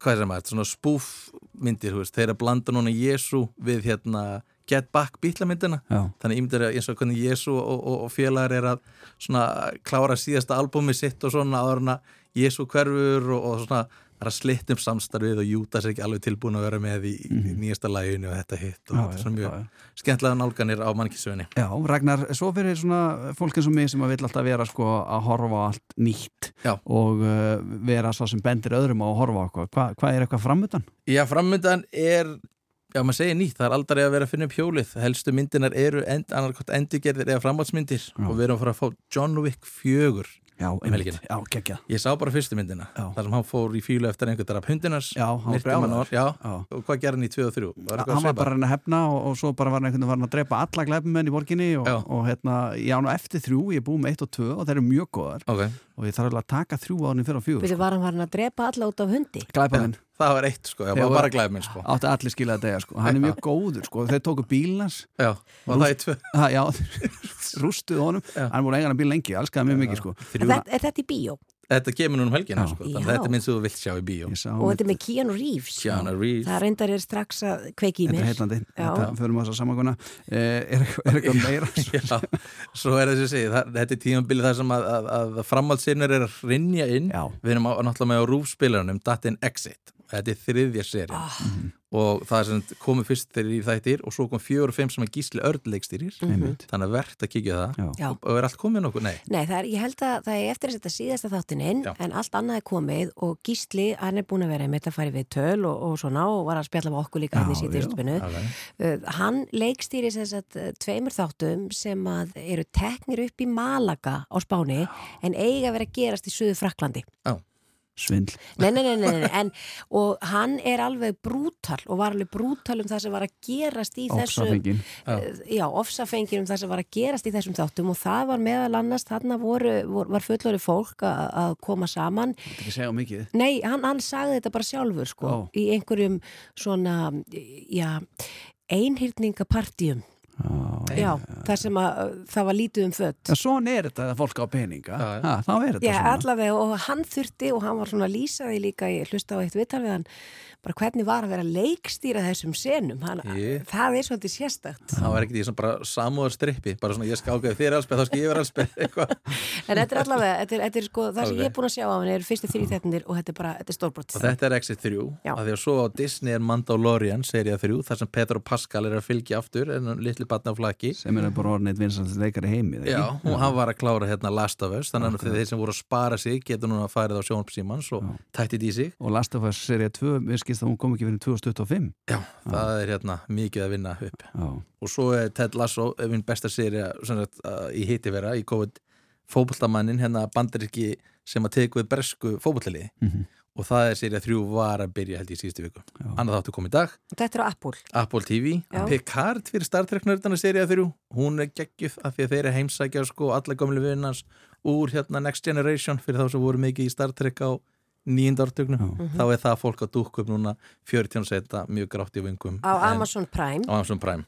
hvað er sem að svona spúfmyndir, þeir eru að blanda núna Jésu við hérna Get Back bítlamyndina, Já. þannig ímyndir eins og hvernig Jésu og, og, og félagar er að svona klára síðasta albúmi sitt og svona áður en að Jésu hverfur og, og svona það er að slitt um samstarfið og Júdas er ekki alveg tilbúin að vera með í, í nýjasta læginu og þetta hitt og Mhm. Já, þetta er já, svona mjög já, skemmtilega nálganir á mannkísögunni Já, Ragnar, svo fyrir svona fólk eins og mig sem að vill alltaf vera sko að horfa allt nýtt Já. og uh, vera svo sem bendir öðrum á að horfa eitthvað. Hva, hvað er eitthvað framöndan? Já, frammyndan er Já, maður segir nýtt, það er aldrei að vera að finna upp hjólið. Helstu myndinar eru end, endurgerðir eða framhaldsmyndir. Og við erum að fara að fá John Wick 4 Já, um helgina. Já, geggja Ég sá bara fyrstu myndina, þar sem hann fór í fílu eftir einhver draf hundinars Já, hann á- já, Já. og hvað gerði hann í 2 og 3? Var eitthvað Hann var bara að reyna að hefna og, og svo bara var hann einhvern veginn að drepa alla glæpumenn í borginni og, Já. og hérna, já, nú eftir þrjú, ég er búið með eitt og tvö og þeir eru mjög góðar. Okay. og ég þarf alveg að taka þrjú árin fyrir á fjögur Byrju, var hann að drepa alla út af hundi? Glæpamenn Það var eitt sko, já, Þeir var bara glæfminn sko. Átti allir skilja að degja sko, hann er mjög góður sko, þeir tóku bílnars Já, það er tvö? Ha, Já, rústuð honum, hann voru eigan að bíl lengi, elskaði mjög mikið sko. Er þetta, er þetta í bíó? Þetta kemur núna um helgina Já. sko, Já. að þetta er minn sem þú vilt sjá í bíó. Og þetta er með Keanu Reeves. Keanu Reeves. Það reyndar er strax að kveiki í Þetta mér. er heillandi, Já. þetta förum við þess að samakona er, er, er eitthvað meira? Já, svo er þessi segi, það, þetta er tímabilið þar sem að, að, að framhaldsinnar er að rinja inn. Já. við erum náttúrulega með á rúfspilarunum Datin Exit, þetta er þriðja seri Ah. og það er sem komið fyrst þegar í þættir og svo kom fjóru og fimm sem að gísli örleikstýrir Mhm. þannig að verðt að kíkja það Já. og, er allt komið nokkuð, nei Nei, er, ég held að það er eftir að setja síðasta þáttinn inn en allt annað er komið og Gísli, hann er búin að vera einmitt að fara við töl og, og svona og var að spjalla með okkur líka hann í Já, síðan já. spinu. Uh, hann leikstýri þess að uh, tveimur þáttum sem að eru teknir upp í Malaga á Spáni en eiga að vera að gerast í Suðu Fraklandi. Já. Svindl. Nei, nei, nei, nei, nei, en og hann er alveg brútal og var alveg brútal um það sem var að gerast í þessum Ofsafengin. Já. Eh, ofsafengin um það sem var að gerast í þessum þáttum og það var meðal annars, þarna voru, vor, var fullori fólk að, koma saman. Nei, hann, hann sagði þetta bara sjálfur sko, í einhverjum svona, já, einhyrningapartíum Já, þar sem að það var lítið um fött Já, svona er þetta að fólk á peninga. Ha, þá er þetta Já, svona. allavega og hann þurfti og hann var svona lýsaði líka, ég hlusta á eitt viðtal við hann bara hvernig var að vera leikstýra þessum senum, hann, það er svolítið sérstakt. Það var ekkert í svona bara samúðar strippi bara svona ég skal ágæði þér allspeð þá skal ég vera allspeð eitthvað. En þetta er allavega, þetta er, þetta er sko, það sem Ok. ég er búin að sjá á hann er fyrstu þrý þettinir og þetta er bara, þetta er stórbrot og þetta er Exit 3 Já. af því að svo á Disney er Mandalorian serið 3 þar sem Pedro Pascal er að fylgja aftur en litli batna á flaki sem er bara orðin eitt vinsans leikari heimi Já, og hann var að klára hérna Last of Us þannig að þeir sem voru að spara sig getur núna að færa það á sjónpsímans og tættið í sig. Og Last of Us serið 2, við skist að hún kom ekki fyrir 2025 Já, það er hérna mikið að vinna upp. Já. og svo er Ted Lasso er minn besta serið uh, í hitti vera í COVID fótbollamannin hérna bandaríski sem að teka við bresku fótbollaliði Mhm. Og það er serið þrjú var að byrja held ég síðustu viku. Annað þáttu komið í dag. Þetta er á Apple Apple TV, Já. Picard fyrir Star Trek nördana serið þrjú, hún er geggjuð af því að þeir eru heimsækja sko alla gömlu vinnans úr hérna Next Generation fyrir þá sem voru mikið í Star Trek á nýjunda ártöknu, Mhm. þá er það fólk að dúkka upp núna 40 seta mjög grátt í vingum á En- Amazon Prime. Á Amazon Prime.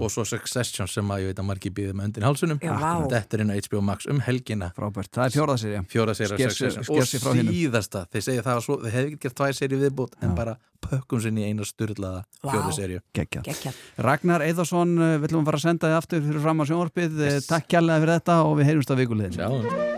Og svo Succession sem að ég veit að margir býðið með undir hálsunum Já, vá. þetta er inn á HBO Max um helgina. Frábært, það er sker og sig frá hinum. síðasta þeir segja það að svo, þeir hefði ekki gert tvær serið viðbútt en bara pökkum sinni í eina styrlaða. Gekkja. Ragnar Eðarsson, uh, við ætlum að fara að senda þið aftur fyrir fram á sjónvarpið, yes. takk kjærlega fyrir þetta og við heyrjumst að vikulegin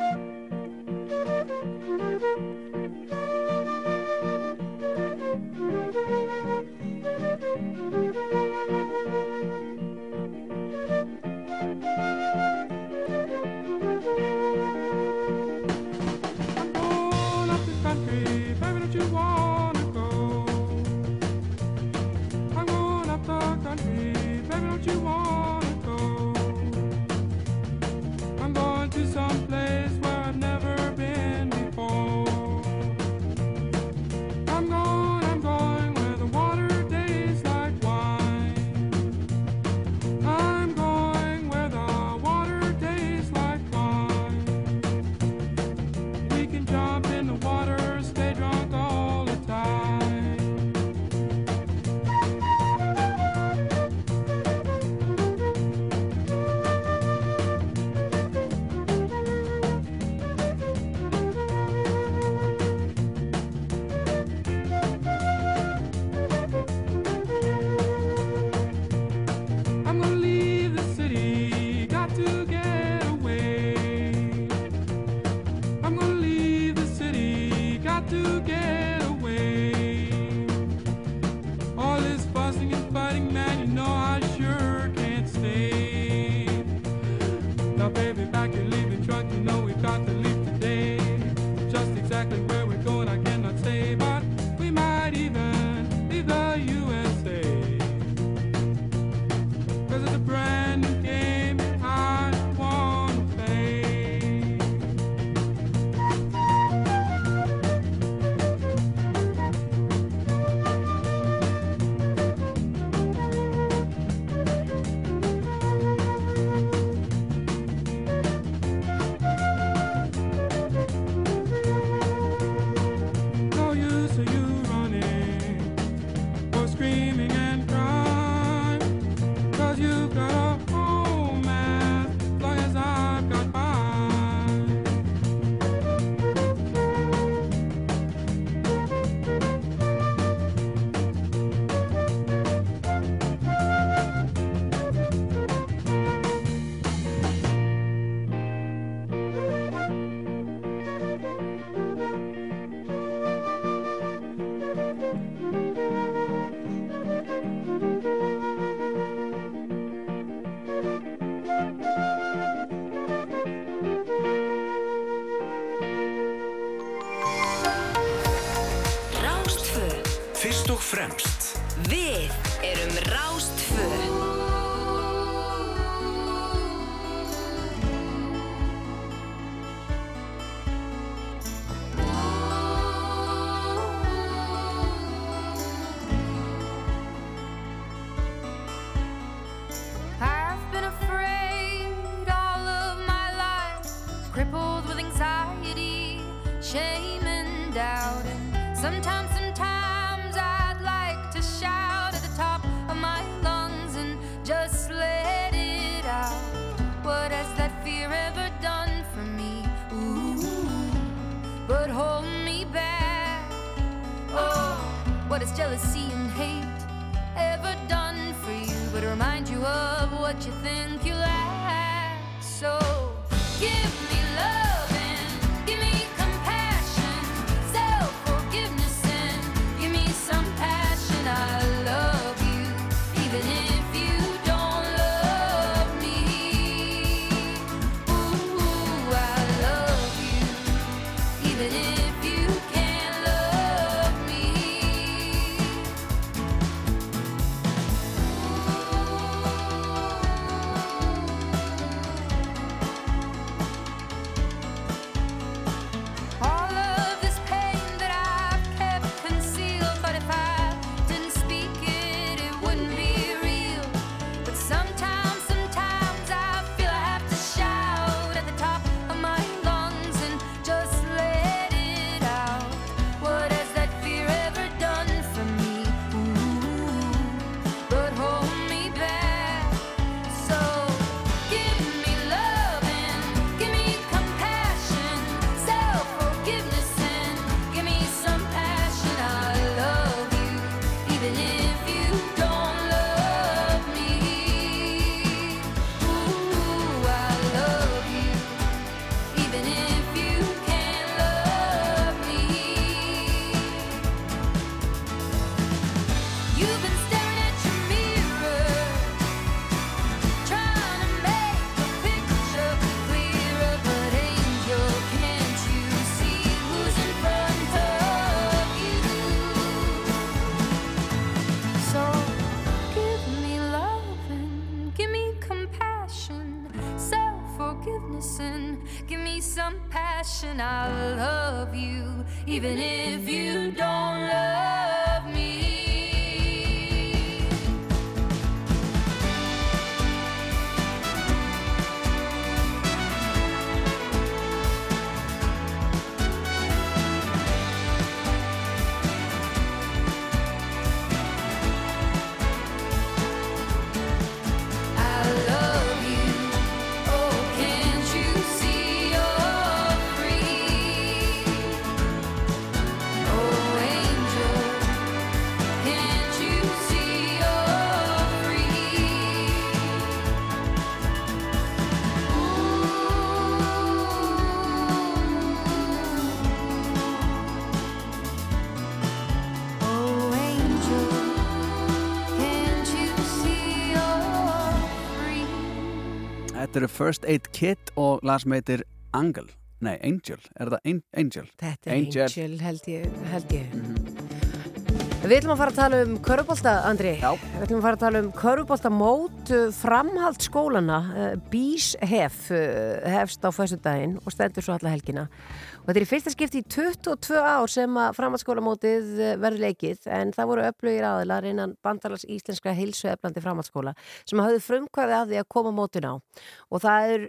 even if Þetta eru First Aid Kit og lag sem heitir Angel Nei, Angel, er það An- Angel? Þetta er Angel, held ég, held ég. Við ætlum að fara að tala um körubólta, Andri. Já. Við ætlum að fara að tala um körubólta mót framhald skólana. Bís hef hefst á fæstu daginn og stendur svo alla helgina. Og þetta er í fyrsta skipti í 22 ár sem að framhaldsskólamótið eh, verður leikið en það voru öflugir aðilar innan bandalags íslenska heilsueflandi framhaldsskóla sem hafði frumkvæði að því að koma mótin á. Og það er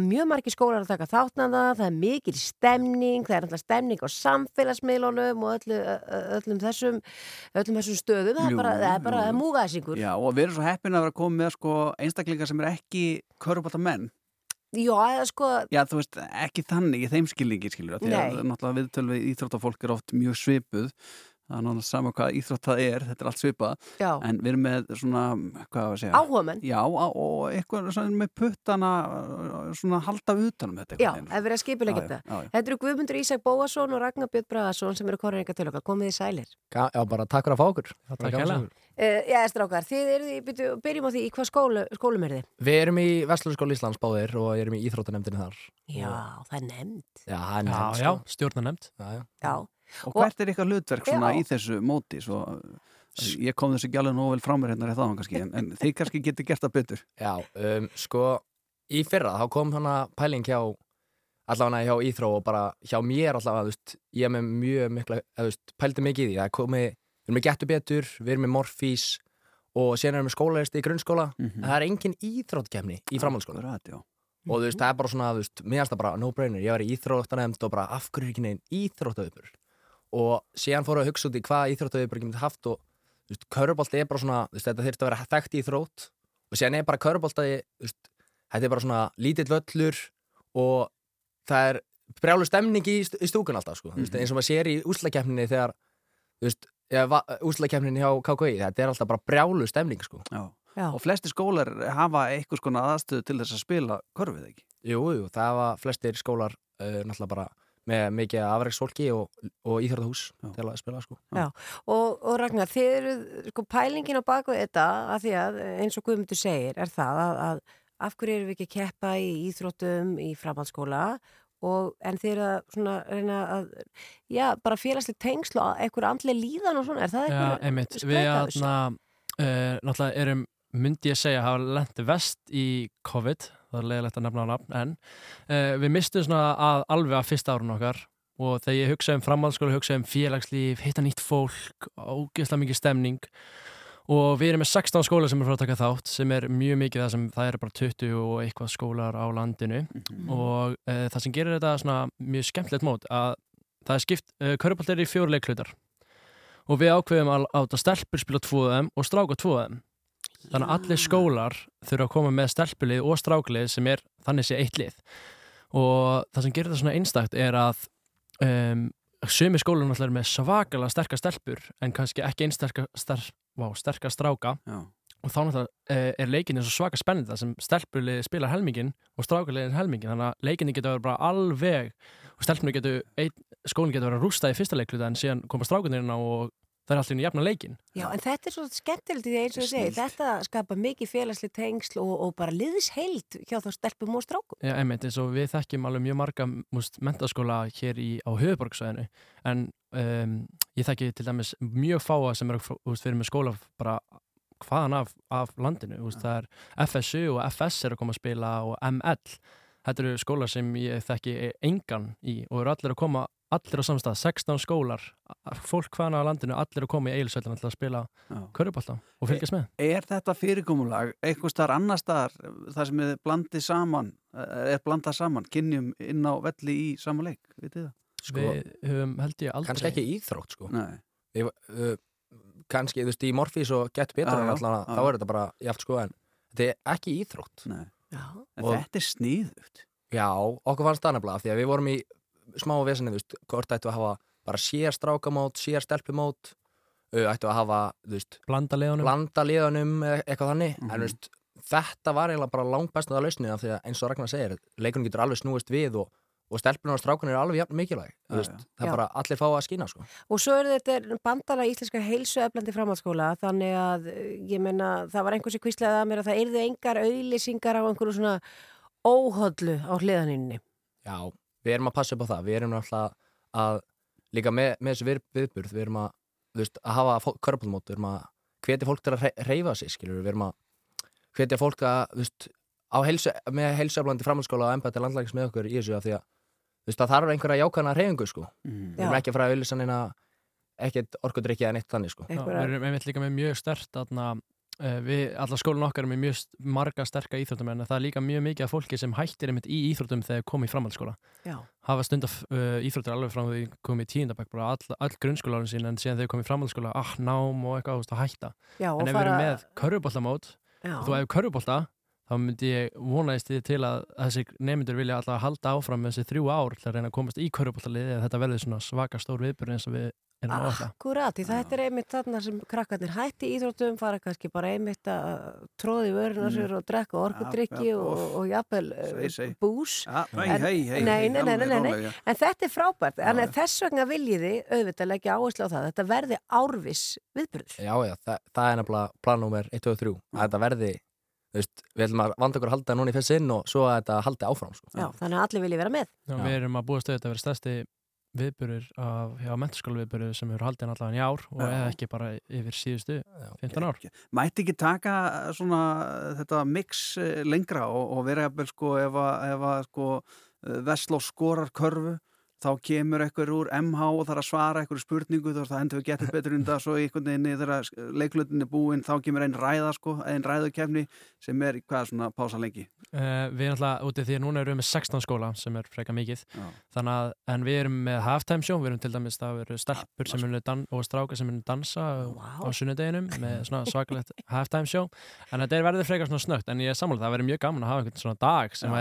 mjög margir skólar að taka þáttnanda, það er mikil stemning, það er alltaf stemning á samfélagsmiðlunum og öllu, öllum þessum, öllum þessum stöðum, það er bara, bara múgaðsingur. Já, og við erum svo heppin að vera komið með sko, einstaklingar sem er ekki körubálta menn Já, eða sko, Já, þú veist, ekki þannig í þeim skilningi skilur því að náttúrulega viðtöl við íþróttafólk er oft mjög svipuð það er náttúrulega sama hvað íþrótt það er þetta er allt svipað, Já. en við erum með svona, hvað var að segja Áhugamenn. Já, og eitthvað svona með puttana svona halda utanum þetta já, ef við erum já, þetta. Þetta eru Guðmundur Ísak Bóasson og Ragnar Björn Bragason sem eru korringa til okkar, komið í sælir. Já, já, bara takk fyrir að fá okkur. Uh, já, strákar, þið eru byrjum á því, í hvað skólu, skólum er þið? Við erum í Vestlurskóla Íslands báðir og erum í íþróttanemndinni þar. Já, það er nefnd. Já, það er. Og hvert er ykkar hlutverk svona Já. í þessu móti svo, Ég kom þessu alveg nóg vel frá mér hérna rétt áðan kannski, en, en þið kannski getur gert það betur. Já, um, sko, í fyrra þá kom hana pæling hjá allavega hjá Íþró og bara hjá mér allavega, þú veist, ég er með mjög mikla, þú veist, pældi mikið í því, það er komið, við erum með getur betur, við erum með morfís og síðan erum við skólaðist í grunnskóla, en það er engin íþrótkefni í framhaldsskóla. Akkurat, já. Og þú veist, það er bara svona, þú veist, mér finnst það bara no-brainer, ég var í íþróttanemnd og bara af hverju er ekki neginn íþróttaupur og síðan fóru að hugsa út í hvað íþróttaupur ekki myndi haft og körubolt er bara svona, veist, þetta þurfti að vera þekkt íþrótt og síðan er bara köruboltaði, þú veist, þetta er bara svona lítill völlur og það er brjálu stemning í, st- í stúkun alltaf, sko, þú veist, Mhm. eins og maður sér í úslakefninni þegar, úslakefninni hjá KKI, þetta er alltaf bara brjálu stemning, sko. Já. Já. Og flesti skólar hafa einhvers konar aðstöðu til þess að spila körfið ekki. Jú, jú, það var flestir skólar uh, náttúrulega bara með mikið afreiksfólki og, og íþjóðahús til að spila sko. Já, og, og Ragnar, þið eru, sko, pælingin á baku þetta, að því að eins og Guðmundur segir, er það að, að af hverju erum við ekki að keppa í íþróttum í framhaldsskóla? Og en þið eru að svona reyna að, já, bara félagslega tengsl og einhver andlega líðan og svona, er það Já, einhver einmitt, við aðna, uh, náttúrulega erum, myndi ég segja, hafa lent vest í COVID, það er leiðilegt að nefna á nafn, en uh, við mistum svona að alveg að fyrsta árun okkar og þegar ég hugsa um framhaldsskóla, hugsa um félagslíf, hitta nýtt fólk, ógeðslega mikið stemning og við erum með 16 skóla sem er frá að taka þátt sem er mjög mikið það sem það eru bara 20 og eitthvað skólar á landinu og uh, það sem gerir þetta svona mjög skemmtilegt mót að það er skipt, uh, körpalt er í fjóru leiklutar og við ákveðum að átta stelpur spila tvoðum og stráka tvoðum þannig að allir skólar þurfa að koma með stelpulið og stráklið sem er þannig sé eitt lið. Og það sem gerir þetta svona einstakt er að um, sumi skólan alltaf er með svakalega sterkar stelpur en kannski ekki einsterka ster, vá, sterkar stráka. Já. og þá náttúrulega uh, er leikinni svo svaka spennið það sem stelpulið spilar helmingin og strákuliðin helmingin þannig að leikinni getur verið bara alveg og stelpunni getur, ein, skólinn getur að rústa í fyrsta leikluta en síðan koma strákunir inn á og það er allir í jafna leikin Já, en þetta er svo skemmtilegt í því eins og ég segi, þetta skapa mikið félagslega tengsl og, og bara liðsheild hjá þá stelpum og strákum. Já, einmitt, eins og við þekkjum alveg mjög marga múst, mentaskóla hér í, á höfuborgsvæðinu en um, ég þekki til dæmis mjög fáa sem eru fyrir með skóla bara hvaðan af, af landinu. Úst, það er FSU og FS er að koma að spila og ML þetta eru skólar sem ég þekki engan í og eru allir að koma allir á samstað, 16 skólar fólk hvaðan af landinu, allir að koma í eilisveitin að spila körubálta og fylgjast með Er þetta fyrirkomulag einhvers staðar annar staðar þar sem þið blandið saman, eh, er blandað saman kynjum inn á velli í sama leik, vitið það? Sko, Við höfum held ég aldrei kannski ekki íþrótt sko Nei. Ég, uh, kannski, þú veist, í Morfís og Get Better já, alltaf, já. þá er þetta bara jáft sko en þetta er ekki íþrótt Nei. Já. En þetta er sníðugt Já, okkur fannst það nefnilega því að við vorum í smá vesinni, þú veist, hvort ættu að hafa bara sér strákamót, sér stelpumót ættu að hafa, þú veist blanda liðunum, blanda liðunum eða eitthvað þannig, Mhm. en þú veist þetta var eiginlega bara langt bestnaða lausnið af því að eins og Ragnar segir, leikunum getur alveg snúist við og, og stelpunar og strákunar er alveg jafn mikilvæg, þú veist, já. það er bara allir fá að skína, sko Og svo er þetta bandala íslenska heilsueflandi framhaldsskóla þannig að ég menna það var einhversi kvíslaði að mér að það yrðu engar auðlýsingar á einhverju svona óhöllu á hliðaninni. Já, við erum að passa upp á það, við erum náttúrulega að líka með, með þessu við, viðburð, við erum að, þú veist, að hafa körpulmót, við erum að hvetja fólk til að hreyfa sig, skilur, við erum að hvetja fólk að, þú veist, á heilsu, með heilsuaflandi framhaldsskóla og embætti landlægis með okkur í þessu af því að, þú veist, það þarf einhverja jákana hreyfingu, sko. Mm. Við erum Já. ekki að fara að auðlýsa neina ekkert orkudrykki eða neitt þannig, sko. Já, við erum einmitt líka með mjög stert atna, uh, við, alla skólinn okkar er með mjög marga sterka íþróttum en það er líka mjög mikið af fólki sem hættir einmitt í íþróttum þegar komið í framhaldsskóla. Já. hafa stund af uh, íþróttir alveg frá því komið í tíundabæk bara all, all grunnskólarum sín en síðan þegar komið í framhaldsskóla ah, nám og eitthvað veist, að hætta. Já, en ef við erum með og þú hefur körfubolta þá myndi ég vonaðist því til að þessi nefndur vilja alltaf halda áfram með þessi þrjú ár til að reyna að komast í körfuboltaliði eða þetta verður svona svaka stór viðbjörn eins og við Akkurat, því þetta er einmitt þarna sem krakkarnir hætti í íþróttum, fara kannski bara einmitt að tróði vöruna Mm. og drekka orkudrykki og, jafnvel bús. Ja, hei, En- hei, hei, Nei, nei, nei, nei, alveg nei, nei. rólega. En þetta er frábært, en þess vegna viljið þið auðvitað leggja áherslu á það, þetta verði árvis viðbyrður. Já, já, það, það er nefnilega plannúmer 1, 2 og 3, að þetta verði, þú veist, við ætlum að vanda okkur að halda núna í fyrst inn og svo að þetta haldi áfram, sko. Já, þannig að allir vilji vera með. Já, við erum að búast auðvitað að vera stærsti viðburður af, já, menturskóla viðburður sem eru haldin allavega í ár og Já. eða ekki bara yfir síðustu 15 ár. Mætti ekki taka svona þetta mix eh, lengra og, og vera sko ef að, ef að sko Vestló skorar körfu þá kemur ekkur úr MH og þarf að svara ekkur spurningu þá hendur við getur betur undan svo í einhvern veginn þegar leiklutin er búinn þá kemur einn ræða sko, einn ræðukefni sem er hvað svona pása lengi? Uh, við erum alltaf úti því að núna erum við með 16 skóla sem er freka mikið. Já. þannig að, en við erum með halftime show við erum til dæmis, það eru stelpur sem munu dan, og strákar sem munu dansa á sunnudeginum með svona svakalegt halftime show. En þetta er verið frekar svona snögt en ég er sammála,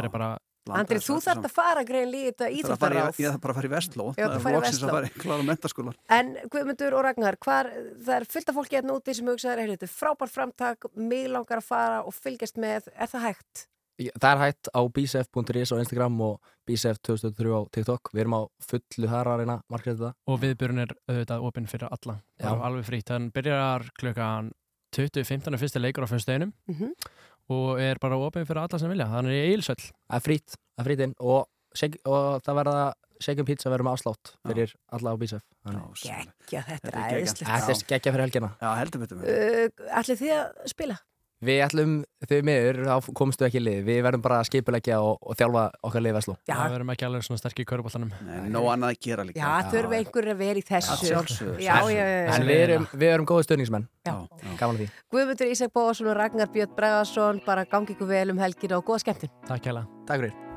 það að bara Andri, þú þarf að fara grein líka þetta Það er að fara í- íþróttaráð Ég þarf bara að fara í Vestló fara í loksins að fara í klára mentaskólar En Guðmundur og Ragnar, hvar, það er fullt af fólki hérna úti sem hugsaður, heyrðu, þetta er frábært framtak, mig langar að fara og fylgjast með, er það hægt? Það er hægt á bsf.is á Instagram og bsf2003 á TikTok. Við erum á fullu þar að reyna að markera þetta. og viðburinn er auðvitað opinn fyrir alla Já. bara alveg frítt, þannig byrjar klukkan 20.15 er fyrsti leikur á fyrsteginum Mhm. og er bara opinn fyrir alla sem vilja, þannig er eilsöll Það er frýtt, það er frýtt inn og, og það verða shaken pizza verður með afslátt fyrir alla á bsf. Gekkja, þetta er Þetta er æðislegt. Þetta er geggja fyrir helgina. Já, heldur betur Uh, Ætlið þið að spila? Við ætlum, þau miður, þá komstu ekki í lið. Við verðum bara að skipulegja og, og þjálfa okkar lið Vestló. Já. við erum ekki alveg svona sterkir í köruboltanum Nei, nóg annað að gera líka Já, þurfi einhverjir að vera í þessu. Já, já, já, já. En við erum, við erum góði stöðningsmenn. Já. Gaman því. Guðmundur Ísak Bóðarsson og Ragnar Björn Bregarsson, bara gangi ykkur vel um helgina og góða skemmtun. Takk hella Takk fyrir.